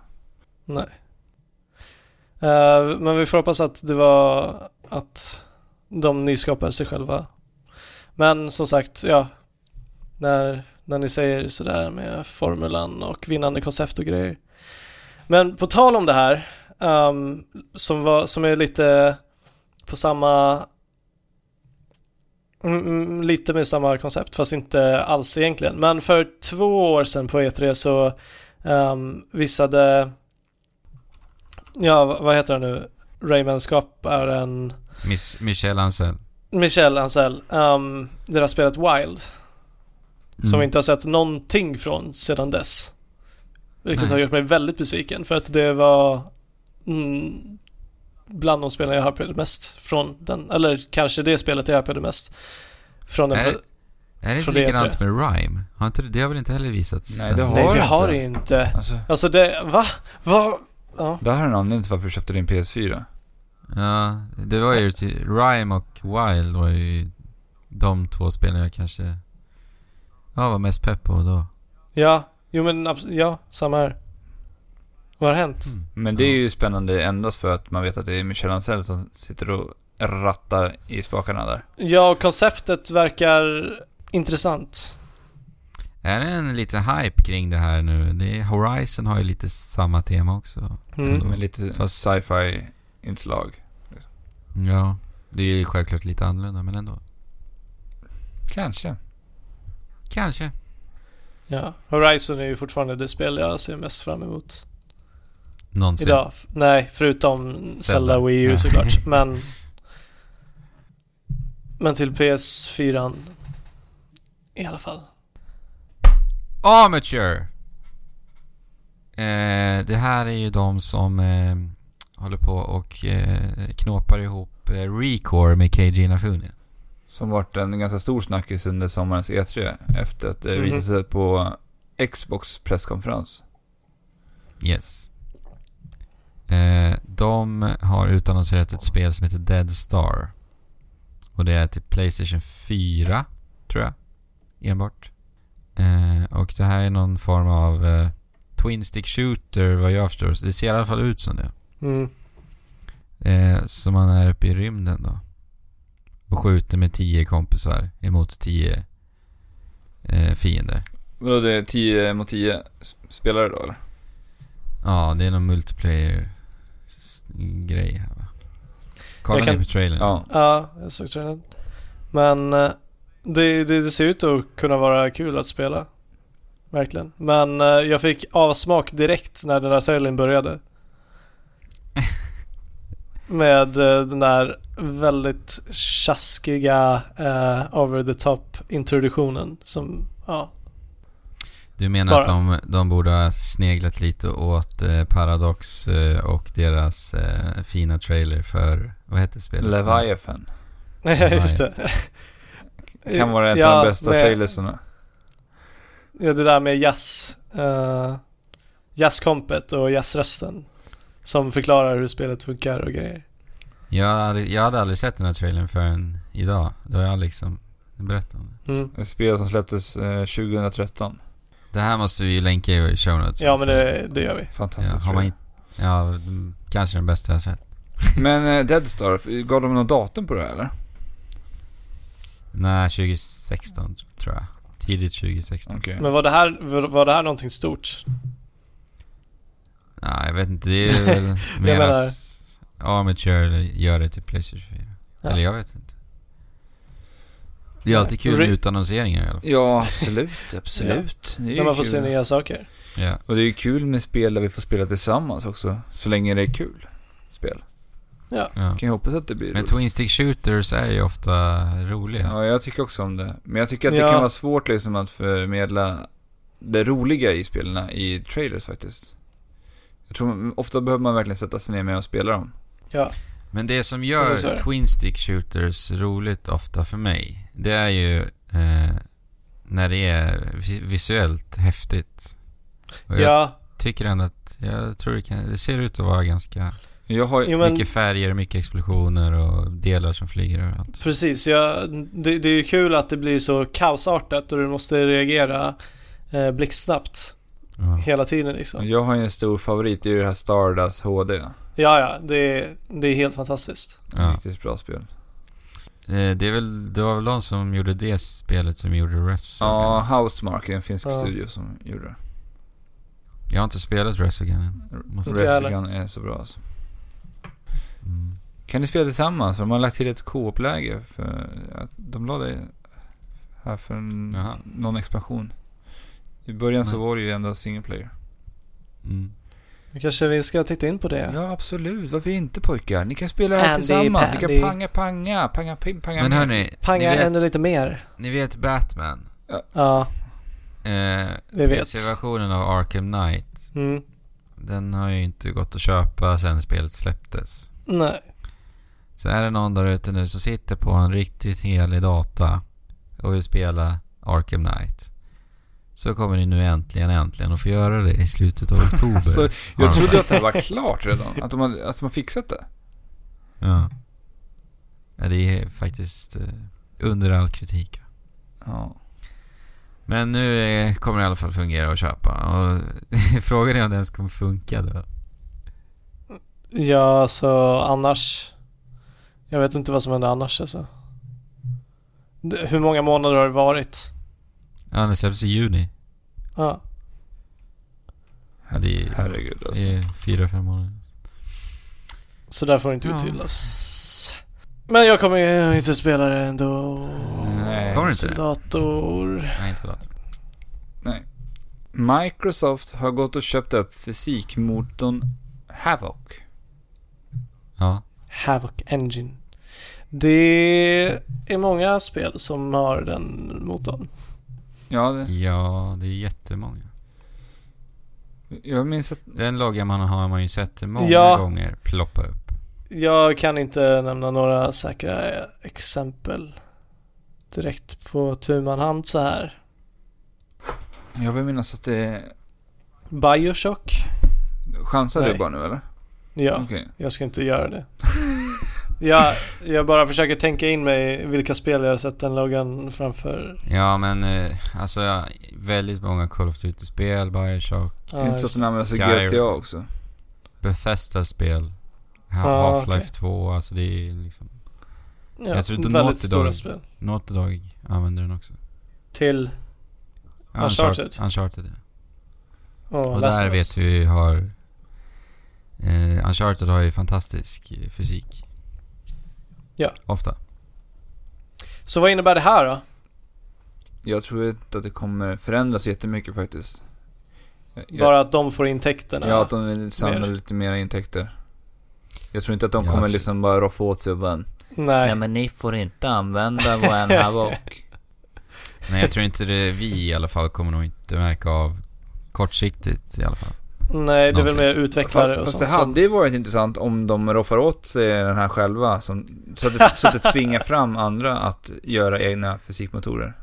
nej. Eh, men vi får hoppas att det var att de nyskapade sig själva. Men som sagt, ja. När, när ni säger sådär med formulan och vinnande koncept och grejer. Men på tal om det här. ehm, som, var, som är lite på samma... Mm, mm, lite med samma koncept, fast inte alls egentligen. Men för två år sedan på E3 så um, visade... Ja, vad heter han nu? Rayman skapar en... Miss, Michel Ancel. Michel Ancel, um, det där spelet Wild. Som Mm. vi inte har sett någonting från sedan dess. Vilket Nej. har gjort mig väldigt besviken för att det var mm, bland de spelen jag hypade mest från den, eller kanske det spelet jag hypade mest från den. Är, är det inte likadant med Rime? Har inte, det har väl inte heller visats? Nej, det har Nej, det inte. har det inte. Alltså, Alltså det, va? Va? Ja. det här är en anledning till varför du köpte din PS4. Ja, det var ju till Rime och Wild var ju de två spelen jag kanske ja, var mest pepp på då. Ja, jo men abs- ja, samma här. Vad har hänt? Mm. Men det är ju spännande endast för att man vet att det är Michel Ancel som sitter och rattar i spakarna där. Ja, och konceptet verkar intressant. Är det en lite hype kring det här nu? Det är, Horizon har ju lite samma tema också. Mm. Med lite Fast- sci-fi inslag. Ja, det är ju självklart lite annorlunda men ändå. Kanske. Kanske. Ja, Horizon är ju fortfarande det spel jag ser mest fram emot Någonsin. idag. Nej, förutom Zelda, Zelda. Wii U Ja. såklart. Men... Men till PS4 i alla fall. Amateur! Eh, det här är ju de som eh, håller på och eh, knåpar ihop eh, Recore med KG Inafune. Som varit en ganska stor snackis under sommarens E3 efter att det Mhm. visade sig på Xbox presskonferens. Yes. Eh, de har utannonserat ett spel som heter Dead Star. Och det är till Playstation 4, tror jag. Enbart. Eh, och det här är någon form av eh, Twin Stick Shooter, vad jag förstår. Så Det ser i alla fall ut som det. Mm. Eh, så man är uppe i rymden då. Och skjuter med 10 kompisar emot 10 eh, fiender. Vadå, det är 10 mot 10 spelare då eller? Ja, det är någon multiplayer s- grej här va. Kolla Jag kan- ni på trailern? Ja. Ja, jag såg trailern. Men eh, det, det, det ser ut att kunna vara kul att spela. Verkligen. Men eh, jag fick avsmak direkt när den där trailern började. Med eh, den där väldigt tjaskiga eh, over the top introduktionen som, ja. Du menar Bara. att de, de borde ha sneglat lite åt eh, Paradox eh, och deras eh, fina trailer för, vad heter spelet? Leviathan. just det. Kan vara en Ja, av de bästa med- trailersarna. Ja, det där med jazz. Uh, jazzkompet och jazzrösten. Som förklarar hur spelet funkar och grejer. Jag, hade- jag hade aldrig sett den här trailern förrän idag. Då har jag liksom berättat om det. Mm. Ett spel som släpptes eh, 2013. Det här måste vi ju länka i show notes. Ja, men det, det gör vi. Ja, Fantastiskt har man. Ja, mm, kanske den bästa jag har sett. Men eh, Dead Star, gav de något datum på det här eller? Nej, 2016 tror jag. Tidigt 2016. Okej. Men var det här, var, var det här någonting stort? Nej, jag vet inte. Det är väl mer menar- att Amateur gör det till Playstation 4. Ja. Eller jag vet inte. Det är alltid kul med utannonseringar i alla fall. Ja, absolut. Absolut. Ju När man får kul. se nya saker. Ja. Och det är ju kul med spel där vi får spela tillsammans också. Så länge det är kul spel. Ja. ja. Kan ju hoppas att det blir Men roligt. Twin Stick Shooters är ju ofta roliga. Ja, jag tycker också om det. Men jag tycker att det Ja. kan vara svårt liksom att förmedla det roliga i spelen i trailers faktiskt. Jag tror ofta behöver man verkligen sätta sig ner med och spela dem. Ja. Men det som gör det. Twin Stick Shooters roligt ofta för mig, det är ju eh, när det är vi- visuellt häftigt. Och jag Ja, tycker ändå att, jag tror det kan, det ser ut att vara ganska Jag har jo, men mycket färger, mycket explosioner och delar som flyger överallt. precis. Ja, det, det är ju kul att det blir så kaosartat och du måste reagera eh, blixtsnabbt Ja. hela tiden liksom. Jag har ju en stor favorit, det är ju det här Stardust HD. Ja, ja. Det, är- det är helt fantastiskt. Ja. Riktigt bra spel. Eh, Det, är väl, det var väl de som gjorde det spelet som gjorde Resogun? Ja, Housemark är en finsk Ja. studio som gjorde det. Jag har inte spelat Resogun än. Måste- Inte jag heller. Resogun är så bra alltså. Mm. Kan ni spela tillsammans? För de har lagt till ett co-op-läge. För att de la det här för en, Jaha. någon expansion. I början så Nice. var det ju ändå single player. Mm. Nu kanske vi ska titta in på det. Ja, absolut. Varför inte pojkar? Ni kan spela här Andy, tillsammans. Ni Pandy. kan panga, panga, panga, ping, panga. Men hörni, Panga ni vet, ännu lite mer. ni vet Batman? Ja, Eh, vi vet. PC-versionen av Arkham Knight. Mm. Den har ju inte gått att köpa sen spelet släpptes. Nej. Så är det någon där ute nu som sitter på en riktigt helig data och vill spela Arkham Knight. Så kommer ni nu äntligen, äntligen att få göra det i slutet av oktober. Alltså, jag de trodde att det här var klart redan. Att de har, att de har fixat det. Ja. ja. Det är faktiskt eh, under all kritik. Ja. Men nu eh, kommer det i alla fall fungera att köpa. Och frågan är om det ens kommer funka då. Ja, så annars. Jag vet inte vad som händer annars alltså. Hur många månader har det varit? Ja, det släpps i juni. Ja. Ja, det är, Herregud alltså. det är fyra, fem månader. Så där får det inte Ja. uttydlas. Men jag kommer ju inte spela det ändå. Nej. Kommer du inte Till det? dator. Nej, inte på datorn. Nej. Microsoft har gått och köpt upp fysikmotorn Havoc. Ja. Havoc Engine. Det är många spel som har den motorn. Ja, det, Ja, det är jättemånga. jag minns att... Den loggan man har man ju sett många Ja. gånger ploppa upp. Jag kan inte nämna några säkra exempel direkt på tu man hand så här. Jag vill minnas att det... Bioshock? Chansar du Nej. bara nu eller? Ja, Okej. jag ska inte göra det. jag, jag bara försöker tänka in mig vilka spel jag har sett den loggan framför. Ja, men eh, alltså ja, väldigt många Call of Duty-spel, Bioshock, Ja, inte så att den använder sig. GTA också. Bethesda-spel, Ja, Half-Life okej. 2, alltså det är liksom... ja, jag tror inte väldigt Naughty stora Dog- spel. Naughty Dog använder den också. Till Uncharted. Uncharted, ja. och, Och där vet vi har... Eh, Uncharted har ju fantastisk eh, fysik. Ja. Ofta. Så vad innebär det här då? Jag tror inte att det kommer förändras jättemycket faktiskt. Jag, Bara att de får intäkterna? Ja, att de vill samla mer. lite mer intäkter. Jag tror inte att de Jag kommer tror- liksom bara roffa åt sig och bara Nej. men ni får inte använda våran Havoc. Nej, jag tror inte det, vi i alla fall kommer nog inte märka av kortsiktigt i alla fall. Nej, det är väl mer utvecklare och Fast sånt det hade ju varit intressant om de roffar åt sig den här själva. Som, så, att det, så att det tvingar fram andra att göra egna fysikmotorer.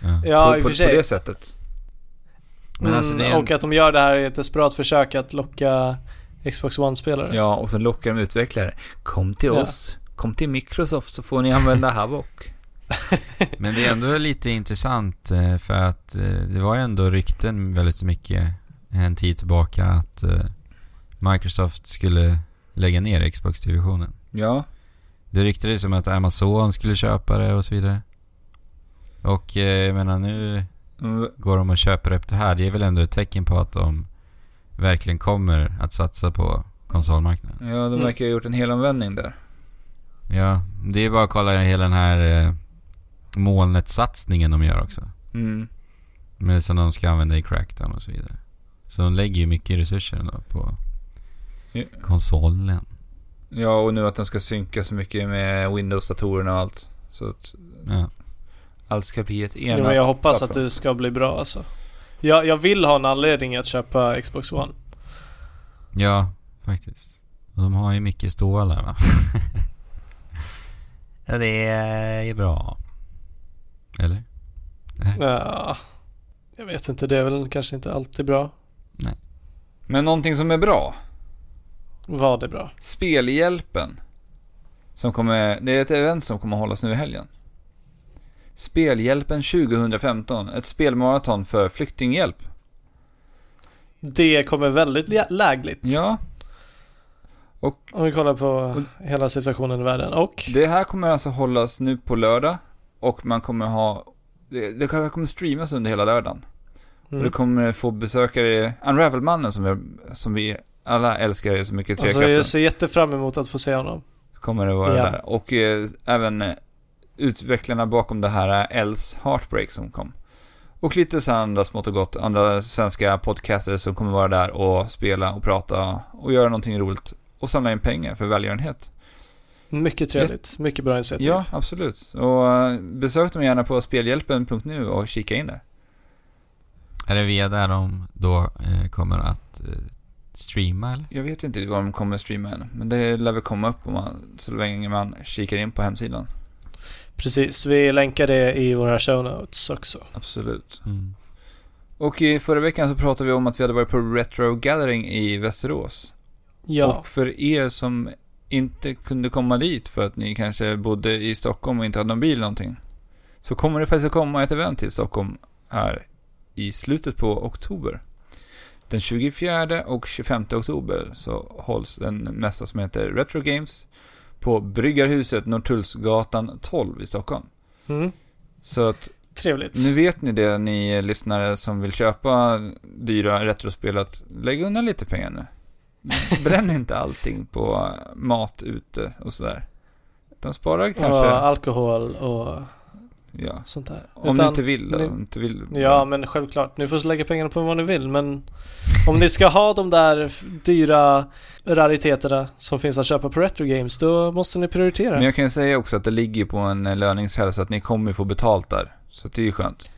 Ja. Ja, på, i och för sig. på det sättet. Men alltså det är en- Och att de gör det här i ett desperat försök att locka Xbox One-spelare. Ja, och sen lockar de utvecklare. Kom till Ja. oss. Kom till Microsoft så får ni använda Havoc. Men det är ändå lite intressant eh, för att eh, det var ju ändå rykten väldigt mycket en tid tillbaka att eh, Microsoft skulle lägga ner Xbox-divisionen. Ja, Det ryktades som att Amazon skulle köpa det och så vidare. Och eh, jag menar nu mm, går de och köper upp det här. Det är väl ändå ett tecken på att de verkligen kommer att satsa på konsolmarknaden. ja de verkar ha gjort en hel omvändning där. Ja, det är bara att kolla hela den här eh, molnet-satsningen de gör också. Mm. Men som de ska använda i Crackdown och så vidare. Så de lägger ju mycket resurser på Ja. konsolen. Ja, och nu att den ska synka så mycket med Windows-datorerna och allt. Så att Ja. allt ska bli ett enat. men jag hoppas att det ska bli bra alltså. Jag, jag vill ha en anledning att köpa Xbox One. ja, faktiskt. Och de har ju mycket stålar va? ja, det är bra. Eller? Nej. Ja, jag vet inte, det är väl kanske inte alltid bra. Men någonting som är bra. Vad är bra? Spelhjälpen. Som kommer, det är ett event som kommer hållas nu i helgen. Spelhjälpen 2015. Ett spelmaraton för flyktinghjälp. Det kommer väldigt lä- lägligt. Ja, Om vi kollar på hela situationen i världen. Och? det här kommer alltså hållas nu på lördag. Och man kommer ha, det, det kommer streamas under hela lördagen. Och Mm. det kommer få besökare, Unravel-mannen som vi, som vi alla älskar så mycket, Alltså Trekraften, jag ser jättefram emot att få se honom. kommer det vara Ja. där. Och eh, även eh, utvecklarna bakom det här eh, Els Heartbreak som kom. Och lite så andra smått och gott, andra svenska podcasters som kommer vara där och spela och prata och göra någonting roligt och samla in pengar för välgörenhet. Mycket trevligt. Mycket bra initiativ. Ja, absolut. Och eh, besök dem gärna på spelhjälpen.nu och kika in där. Är det via där de då eh, kommer att eh, streama eller? Jag vet inte vad de kommer streama än, men det lär väl komma upp om man, så länge man kikar in på hemsidan. Precis, vi länkar det i våra show notes också. Absolut. Mm. Och i förra veckan så pratade vi om att vi hade varit på Retro Gathering i Västerås. Ja, Och för er som inte kunde komma dit för att ni kanske bodde i Stockholm och inte hade någon bil eller någonting. Så kommer det faktiskt att komma ett event till Stockholm här i slutet på oktober. Den 24 och 25 oktober så hålls en mässa som heter Retro Games på Bryggarhuset Norrtullsgatan 12 i Stockholm. mm. Så att trevligt. nu vet ni det, ni lyssnare som vill köpa dyra retrospel, att lägg undan lite pengar nu. Bränn inte allting på mat ute och sådär. Utan spara kanske, Och alkohol och ja. sånt där. Om ni Utan- inte vill, ni- inte vill. Ja, men självklart. Ni får lägga pengarna på vad ni vill, men om ni ska ha de där dyra rariteterna som finns att köpa på Retro Games, då måste ni prioritera. Men jag kan säga också att det ligger på en eh, löningshelg så att ni kommer få betalt där. Så det är ju skönt.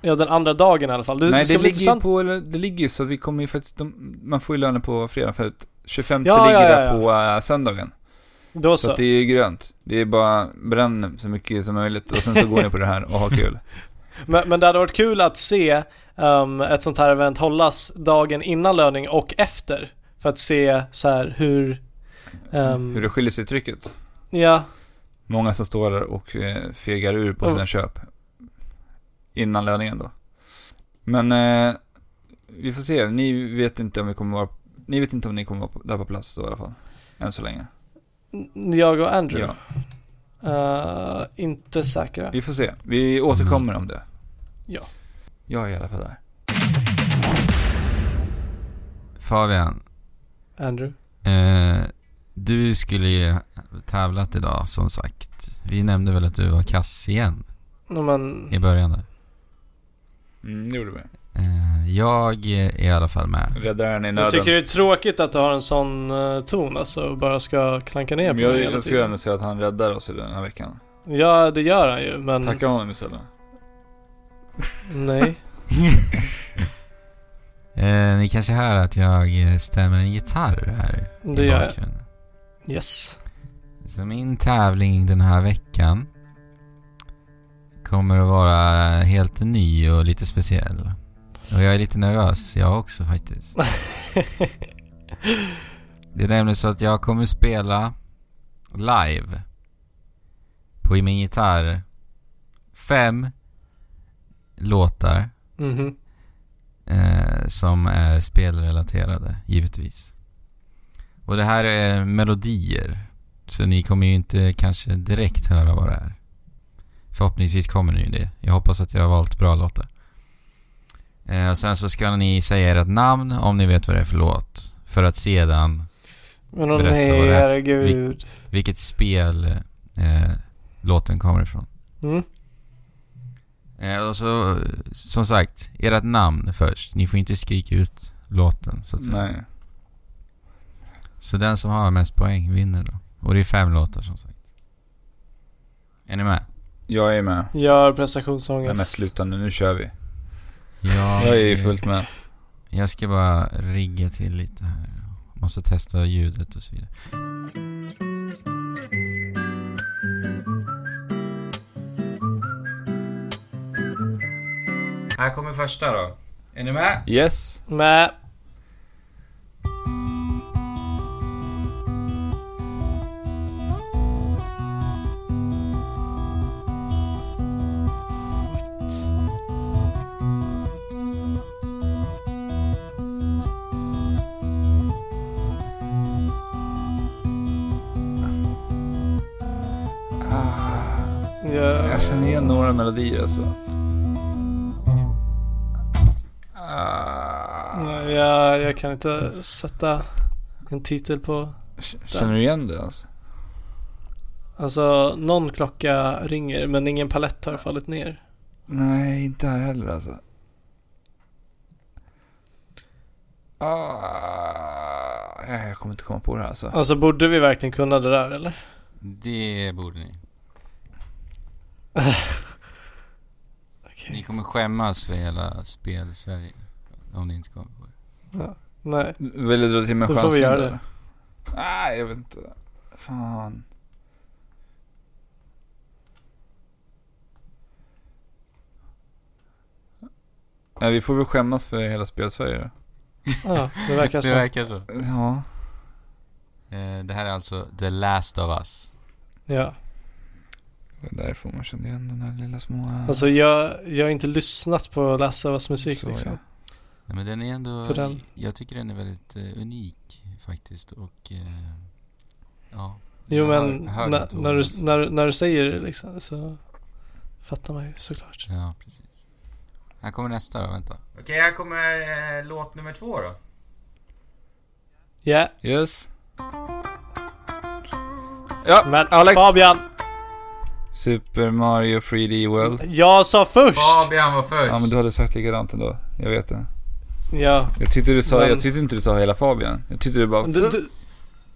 Ja, den andra dagen i alla fall. Det, Nej, det det ligger på, det ligger ju så att vi kommer ju faktiskt, man får ju löner på fredag för att 25 Ja, ligger ja, ja, där ja. på äh, söndagen. Då Så så. det är ju grönt. Det är bara bränn så mycket som möjligt och sen så går ni på det här och har kul. Men, men det hade varit kul att se um, ett sånt här event hållas dagen innan löning och efter. För att se så här hur... ehm, Hur det skiljer sig i trycket. Ja, Många som står där och eh, fegar ur på Mm. sina köp. Innan löningen då. Men eh, vi får se. Ni vet inte om vi kommer vara... Ni vet inte om ni kommer vara där på plats då i alla fall. Än så länge. Jag och Andrew. Ja, Uh, inte säkra. vi får se. Vi återkommer om det. Ja. Jag är i alla fall där. Fabian, Andrew. eh, du skulle ju tävlat idag som sagt. Vi nämnde väl att du var kass igen No, men, i början där. Mm, det gjorde vi. Eh, jag är i alla fall med. Räddaren i jag nöden. tycker det är tråkigt att du har en sån uh, ton alltså, och bara ska klanka ner på Men jag, mig hela jag skulle ändå säga att han räddar oss i den här veckan. Ja, det gör han ju, men... Tacka honom istället. Nej. Eh, ni kanske hör att jag eh, stämmer en gitarr här Det i gör jag. bakgrunden. Yes. Så min tävling den här veckan kommer att vara helt ny och lite speciell. Och jag är lite nervös, jag också faktiskt. Det är nämligen så att jag kommer spela live på min gitarr fem låtar Mhm. eh, som är spelrelaterade, givetvis. Och det här är melodier. Så ni kommer ju inte kanske direkt höra vad det är. Förhoppningsvis kommer ni ju det. Jag hoppas att jag har valt bra låtar. Eh, och sen så ska ni säga ert namn om ni vet vad det är för låt. För att sedan Men åh Berätta nej, vad det är herregud. vilket spel eh, låten kommer ifrån. Mm. Eh, och så, som sagt, ert namn först. Ni får inte skrika ut låten så att säga. Nej. Så den som har mest poäng vinner då. Och det är fem låtar som sagt. Är ni med? Jag är med. Gör Nej prestationsångest. men sluta nu, nu kör vi. Ja, Jag är ju fullt med. Jag ska bara rigga till lite här. Måste testa ljudet och så vidare. Här kommer första då. Är ni med? Yes. Med. Jag känner igen några melodier alltså. jag, jag kan inte sätta en titel på... K- Känner du igen det alltså? Alltså, någon klocka ringer men ingen palett har fallit ner. Nej, inte här heller alltså. Ah, jag kommer inte komma på det här alltså. Alltså, borde vi verkligen kunna det där eller? Det borde ni. Okej. Ni kommer skämmas för hela spel-Sverige. Om ni inte kommer på det. Nej. Vill du dra till med Då får vi göra det. Nej, jag vet inte. Fan. Nej, vi får väl skämmas för hela spelsverige då. Ja, det verkar Det så. verkar så. Ja. Eh, det här är alltså The Last of Us. Ja. Det var därför man kände igen den där lilla små... Alltså jag, jag har inte lyssnat på Lasse Avas musik Så, liksom. ja. Nej, men den är ändå... För den- Jag tycker den är väldigt eh, unik faktiskt och... Eh, ja. Jo men hör- hör när, inte när, du, när, när du säger det liksom så fattar man ju såklart. Ja, precis. Här kommer nästa då, vänta. Okej, här kommer eh, låt nummer två då. Ja, Yes. Ja, men Alex. Fabian! Super Mario 3D World. Jag sa först! Fabian var först! Ja, men du hade sagt likadant ändå. Jag vet det. Ja. Jag tyckte du sa, Men- jag tyckte inte du sa hela Fabian. Jag tyckte du bara... Du, du,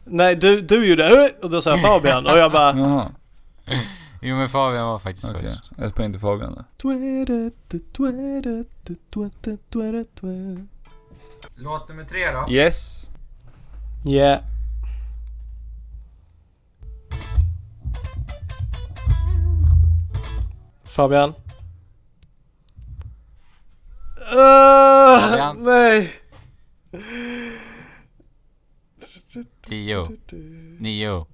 nej, du, du gjorde och då sa jag Fabian och jag bara... Jaha, Jo men Fabian var faktiskt okej. först. Ett poäng till Fabian då. Låt nummer tre då. Yes. Yeah. Fabian. Uh, Fabian. Nej. Tio, nio,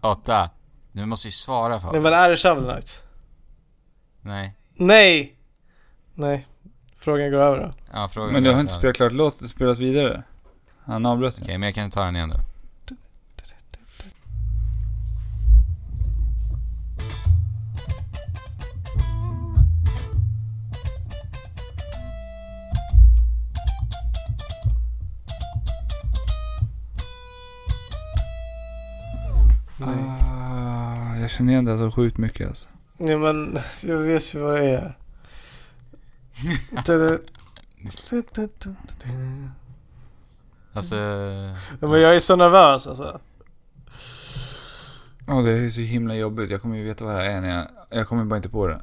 åtta. Nu måste ju svara Nej Fabian. men är det Shovel Knight? Nej. Nej. Nej. Frågan går över då. Ja, frågan Men du har inte spelat klart låt, spelat vidare? Han avbröt Okej, okay. men jag kan ta den igen då. Ah, Jag känner igen det så sjukt mycket alltså. Nej men jag vet ju vad det är. Alltså... Ja, men jag är så nervös alltså. Ja, det är så himla jobbigt. Jag kommer ju veta vad det här är när jag... Jag kommer bara inte på det.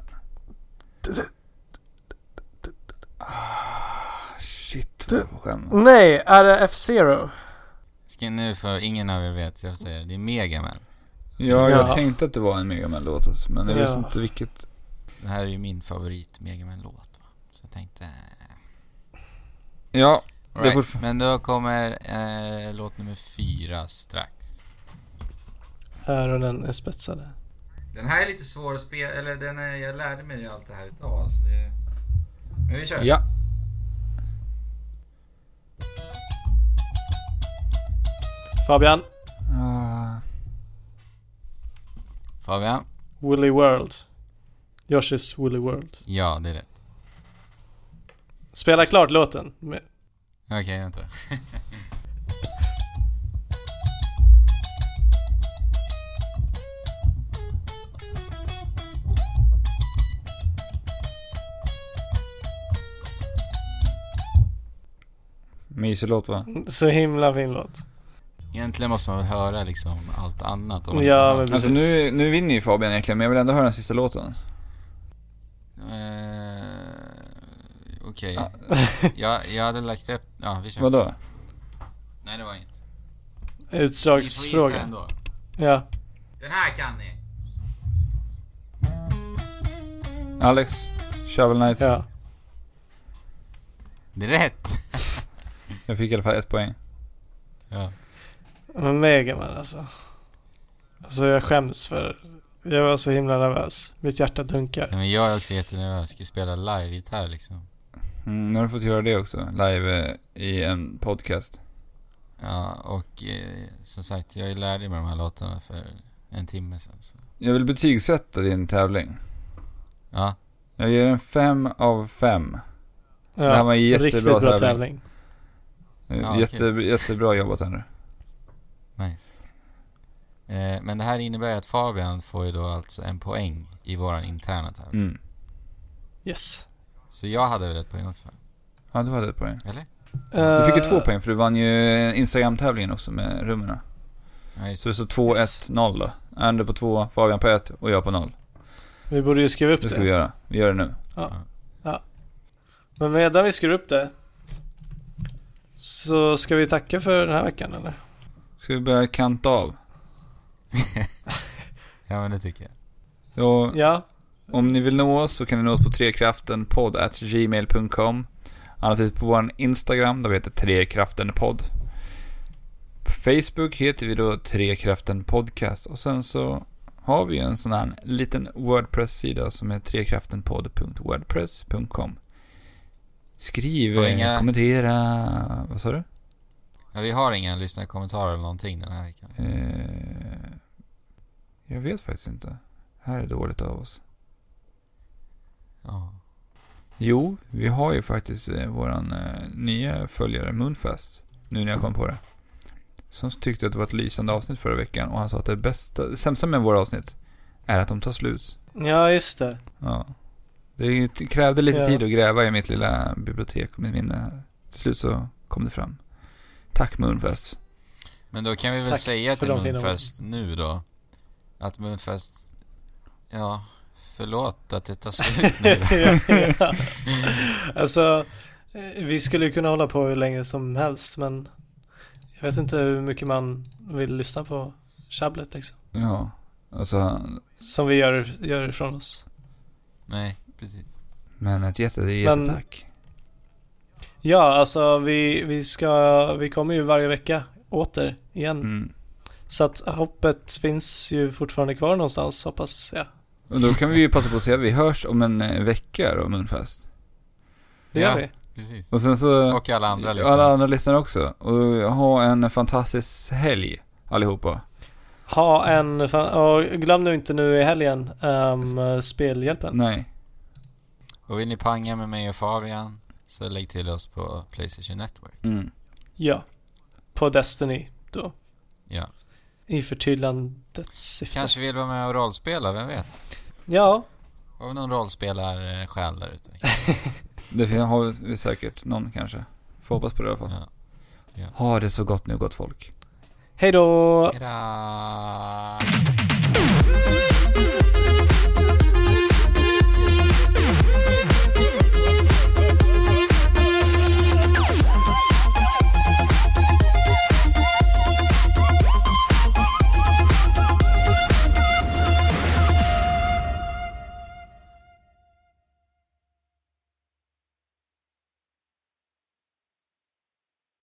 Ah, shit vad jag får skämmas. Nej, är det F-Zero? Ska nu för ingen av er vet, så jag säger det. Det är Megaman. Ja, jag Ja. tänkte att det var en Mega Man låt alltså, men jag Ja. visste inte vilket. Det här är ju min favorit Megaman-låt. Så jag tänkte... Ja, Det är right. fortfar- Men då kommer eh, låt nummer fyra strax. Öronen är spetsade. Den här är lite svår att spela, eller den är, jag lärde mig allt det här idag. Alltså det... Men vi kör. ja. Fabian, Ah, Fabian? Woolly World. Yoshi's Woolly World. Ja, det är rätt. Spela klart låten. Okej, vänta då. mysig låt va? Så himla fin låt. Egentligen måste man väl höra liksom allt annat om man Ja, men Alltså Precis. nu, nu vinner ju Fabian egentligen, men jag vill ändå höra den sista låten. Eh, Okej. Ja. jag, jag hade lagt upp... Ja, vi kör. Vadå? Nej, det var inget. Ni får gissa Utslagsfråga. ändå. Ja. Den här kan ni. Alex? Shovel Knight? Ja. Det är rätt. Jag fick i alla fall ett poäng. Ja. Men Megaman alltså. Alltså jag skäms för... Jag var så himla nervös. Mitt hjärta dunkar. Ja, men jag är också jättenervös. Jag ska spela live-gitarr liksom. Mm, nu har du fått göra det också, live eh, i en podcast. Ja, och eh, som sagt, jag lärde mig de här låtarna för en timme sedan. Så. Jag vill betygsätta din tävling. Ja, Jag ger en fem av fem. Ja, Det här var en jättebra Riktigt bra tävling. tävling. Ja, Jätte, jättebra jobbat Henry. Nice. Eh, men det här innebär ju att Fabian får ju då alltså en poäng i våran interna tävling. Mm. Yes. Så jag hade väl ett poäng också? Ja, du hade ett poäng. Eller? Du fick ju Eh, två poäng för du vann ju Instagram-tävlingen också med rummen. Ja, just Så det står 2-1, Yes. 0 då. Ander på 2, Fabian på 1 och jag på 0. Vi borde ju skriva upp Det ska det. vi göra. Vi gör det nu. Men medan vi skriver upp det så ska vi tacka för den här veckan eller? Ska vi börja kanta av? Ja, men det tycker jag. Ja, Ja. om ni vill nå oss så kan ni nå oss på trekraftenpodd.gmail.com Annars på vår Instagram där vi heter trekraftenpodd. På Facebook heter vi då Trekraften Podcast och sen så har vi en sån här liten Wordpress-sida som är trekraftenpodd.wordpress.com Skriv, Och eh, inga- kommentera, vad sa du? Ja, vi har inga lyssnarkommentarer eller någonting den här veckan. Eh, jag vet faktiskt inte. Här är dåligt av oss. Ja. Jo, vi har ju faktiskt eh, våran eh, nya följare Moonfest. Nu när jag kom på det. Som tyckte att det var ett lysande avsnitt förra veckan och han sa att det bästa, det sämsta med våra avsnitt är att de tar slut. Ja, just det. Ja. Det krävde lite Ja. tid att gräva i mitt lilla bibliotek och mitt minne. Till slut så kom det fram. Tack Moonfest. Men då kan vi väl Tack säga till Moonfest nu då. Att Moonfest... Ja, förlåt att det tar slut nu ja, ja. Alltså, eh, vi skulle ju kunna hålla på hur länge som helst men jag vet inte hur mycket man vill lyssna på tjabblet liksom. Ja, alltså, Som vi gör, gör ifrån oss. Nej, precis. men ett jätte, Men- jättetack. Ja, alltså vi, vi ska, vi kommer ju varje vecka åter igen. Mm. Så att hoppet finns ju fortfarande kvar någonstans hoppas jag. Och då kan vi ju passa på att säga att vi hörs om en eh, vecka då, Moonfest. Det gör Ja. vi. Precis. Och sen så... Och alla andra lyssnare. Alla andra lyssnare också. Och ha en fantastisk helg, allihopa. Ha en, och glöm nu inte nu i helgen um, spelhjälpen. Nej. Och vill ni panga med mig och Fabian så lägg till oss på Playstation Network. Mm. Ja. På Destiny då. Ja. I förtydligandets syfte. Kanske vill vara med och rollspela, vem vet? Ja. Har vi någon rollspelar-själ där ute? Det har vi säkert någon kanske. Får hoppas på det i alla fall. Ja. Ja. Ha det så gott nu, gott folk. Hej då! Hejdå!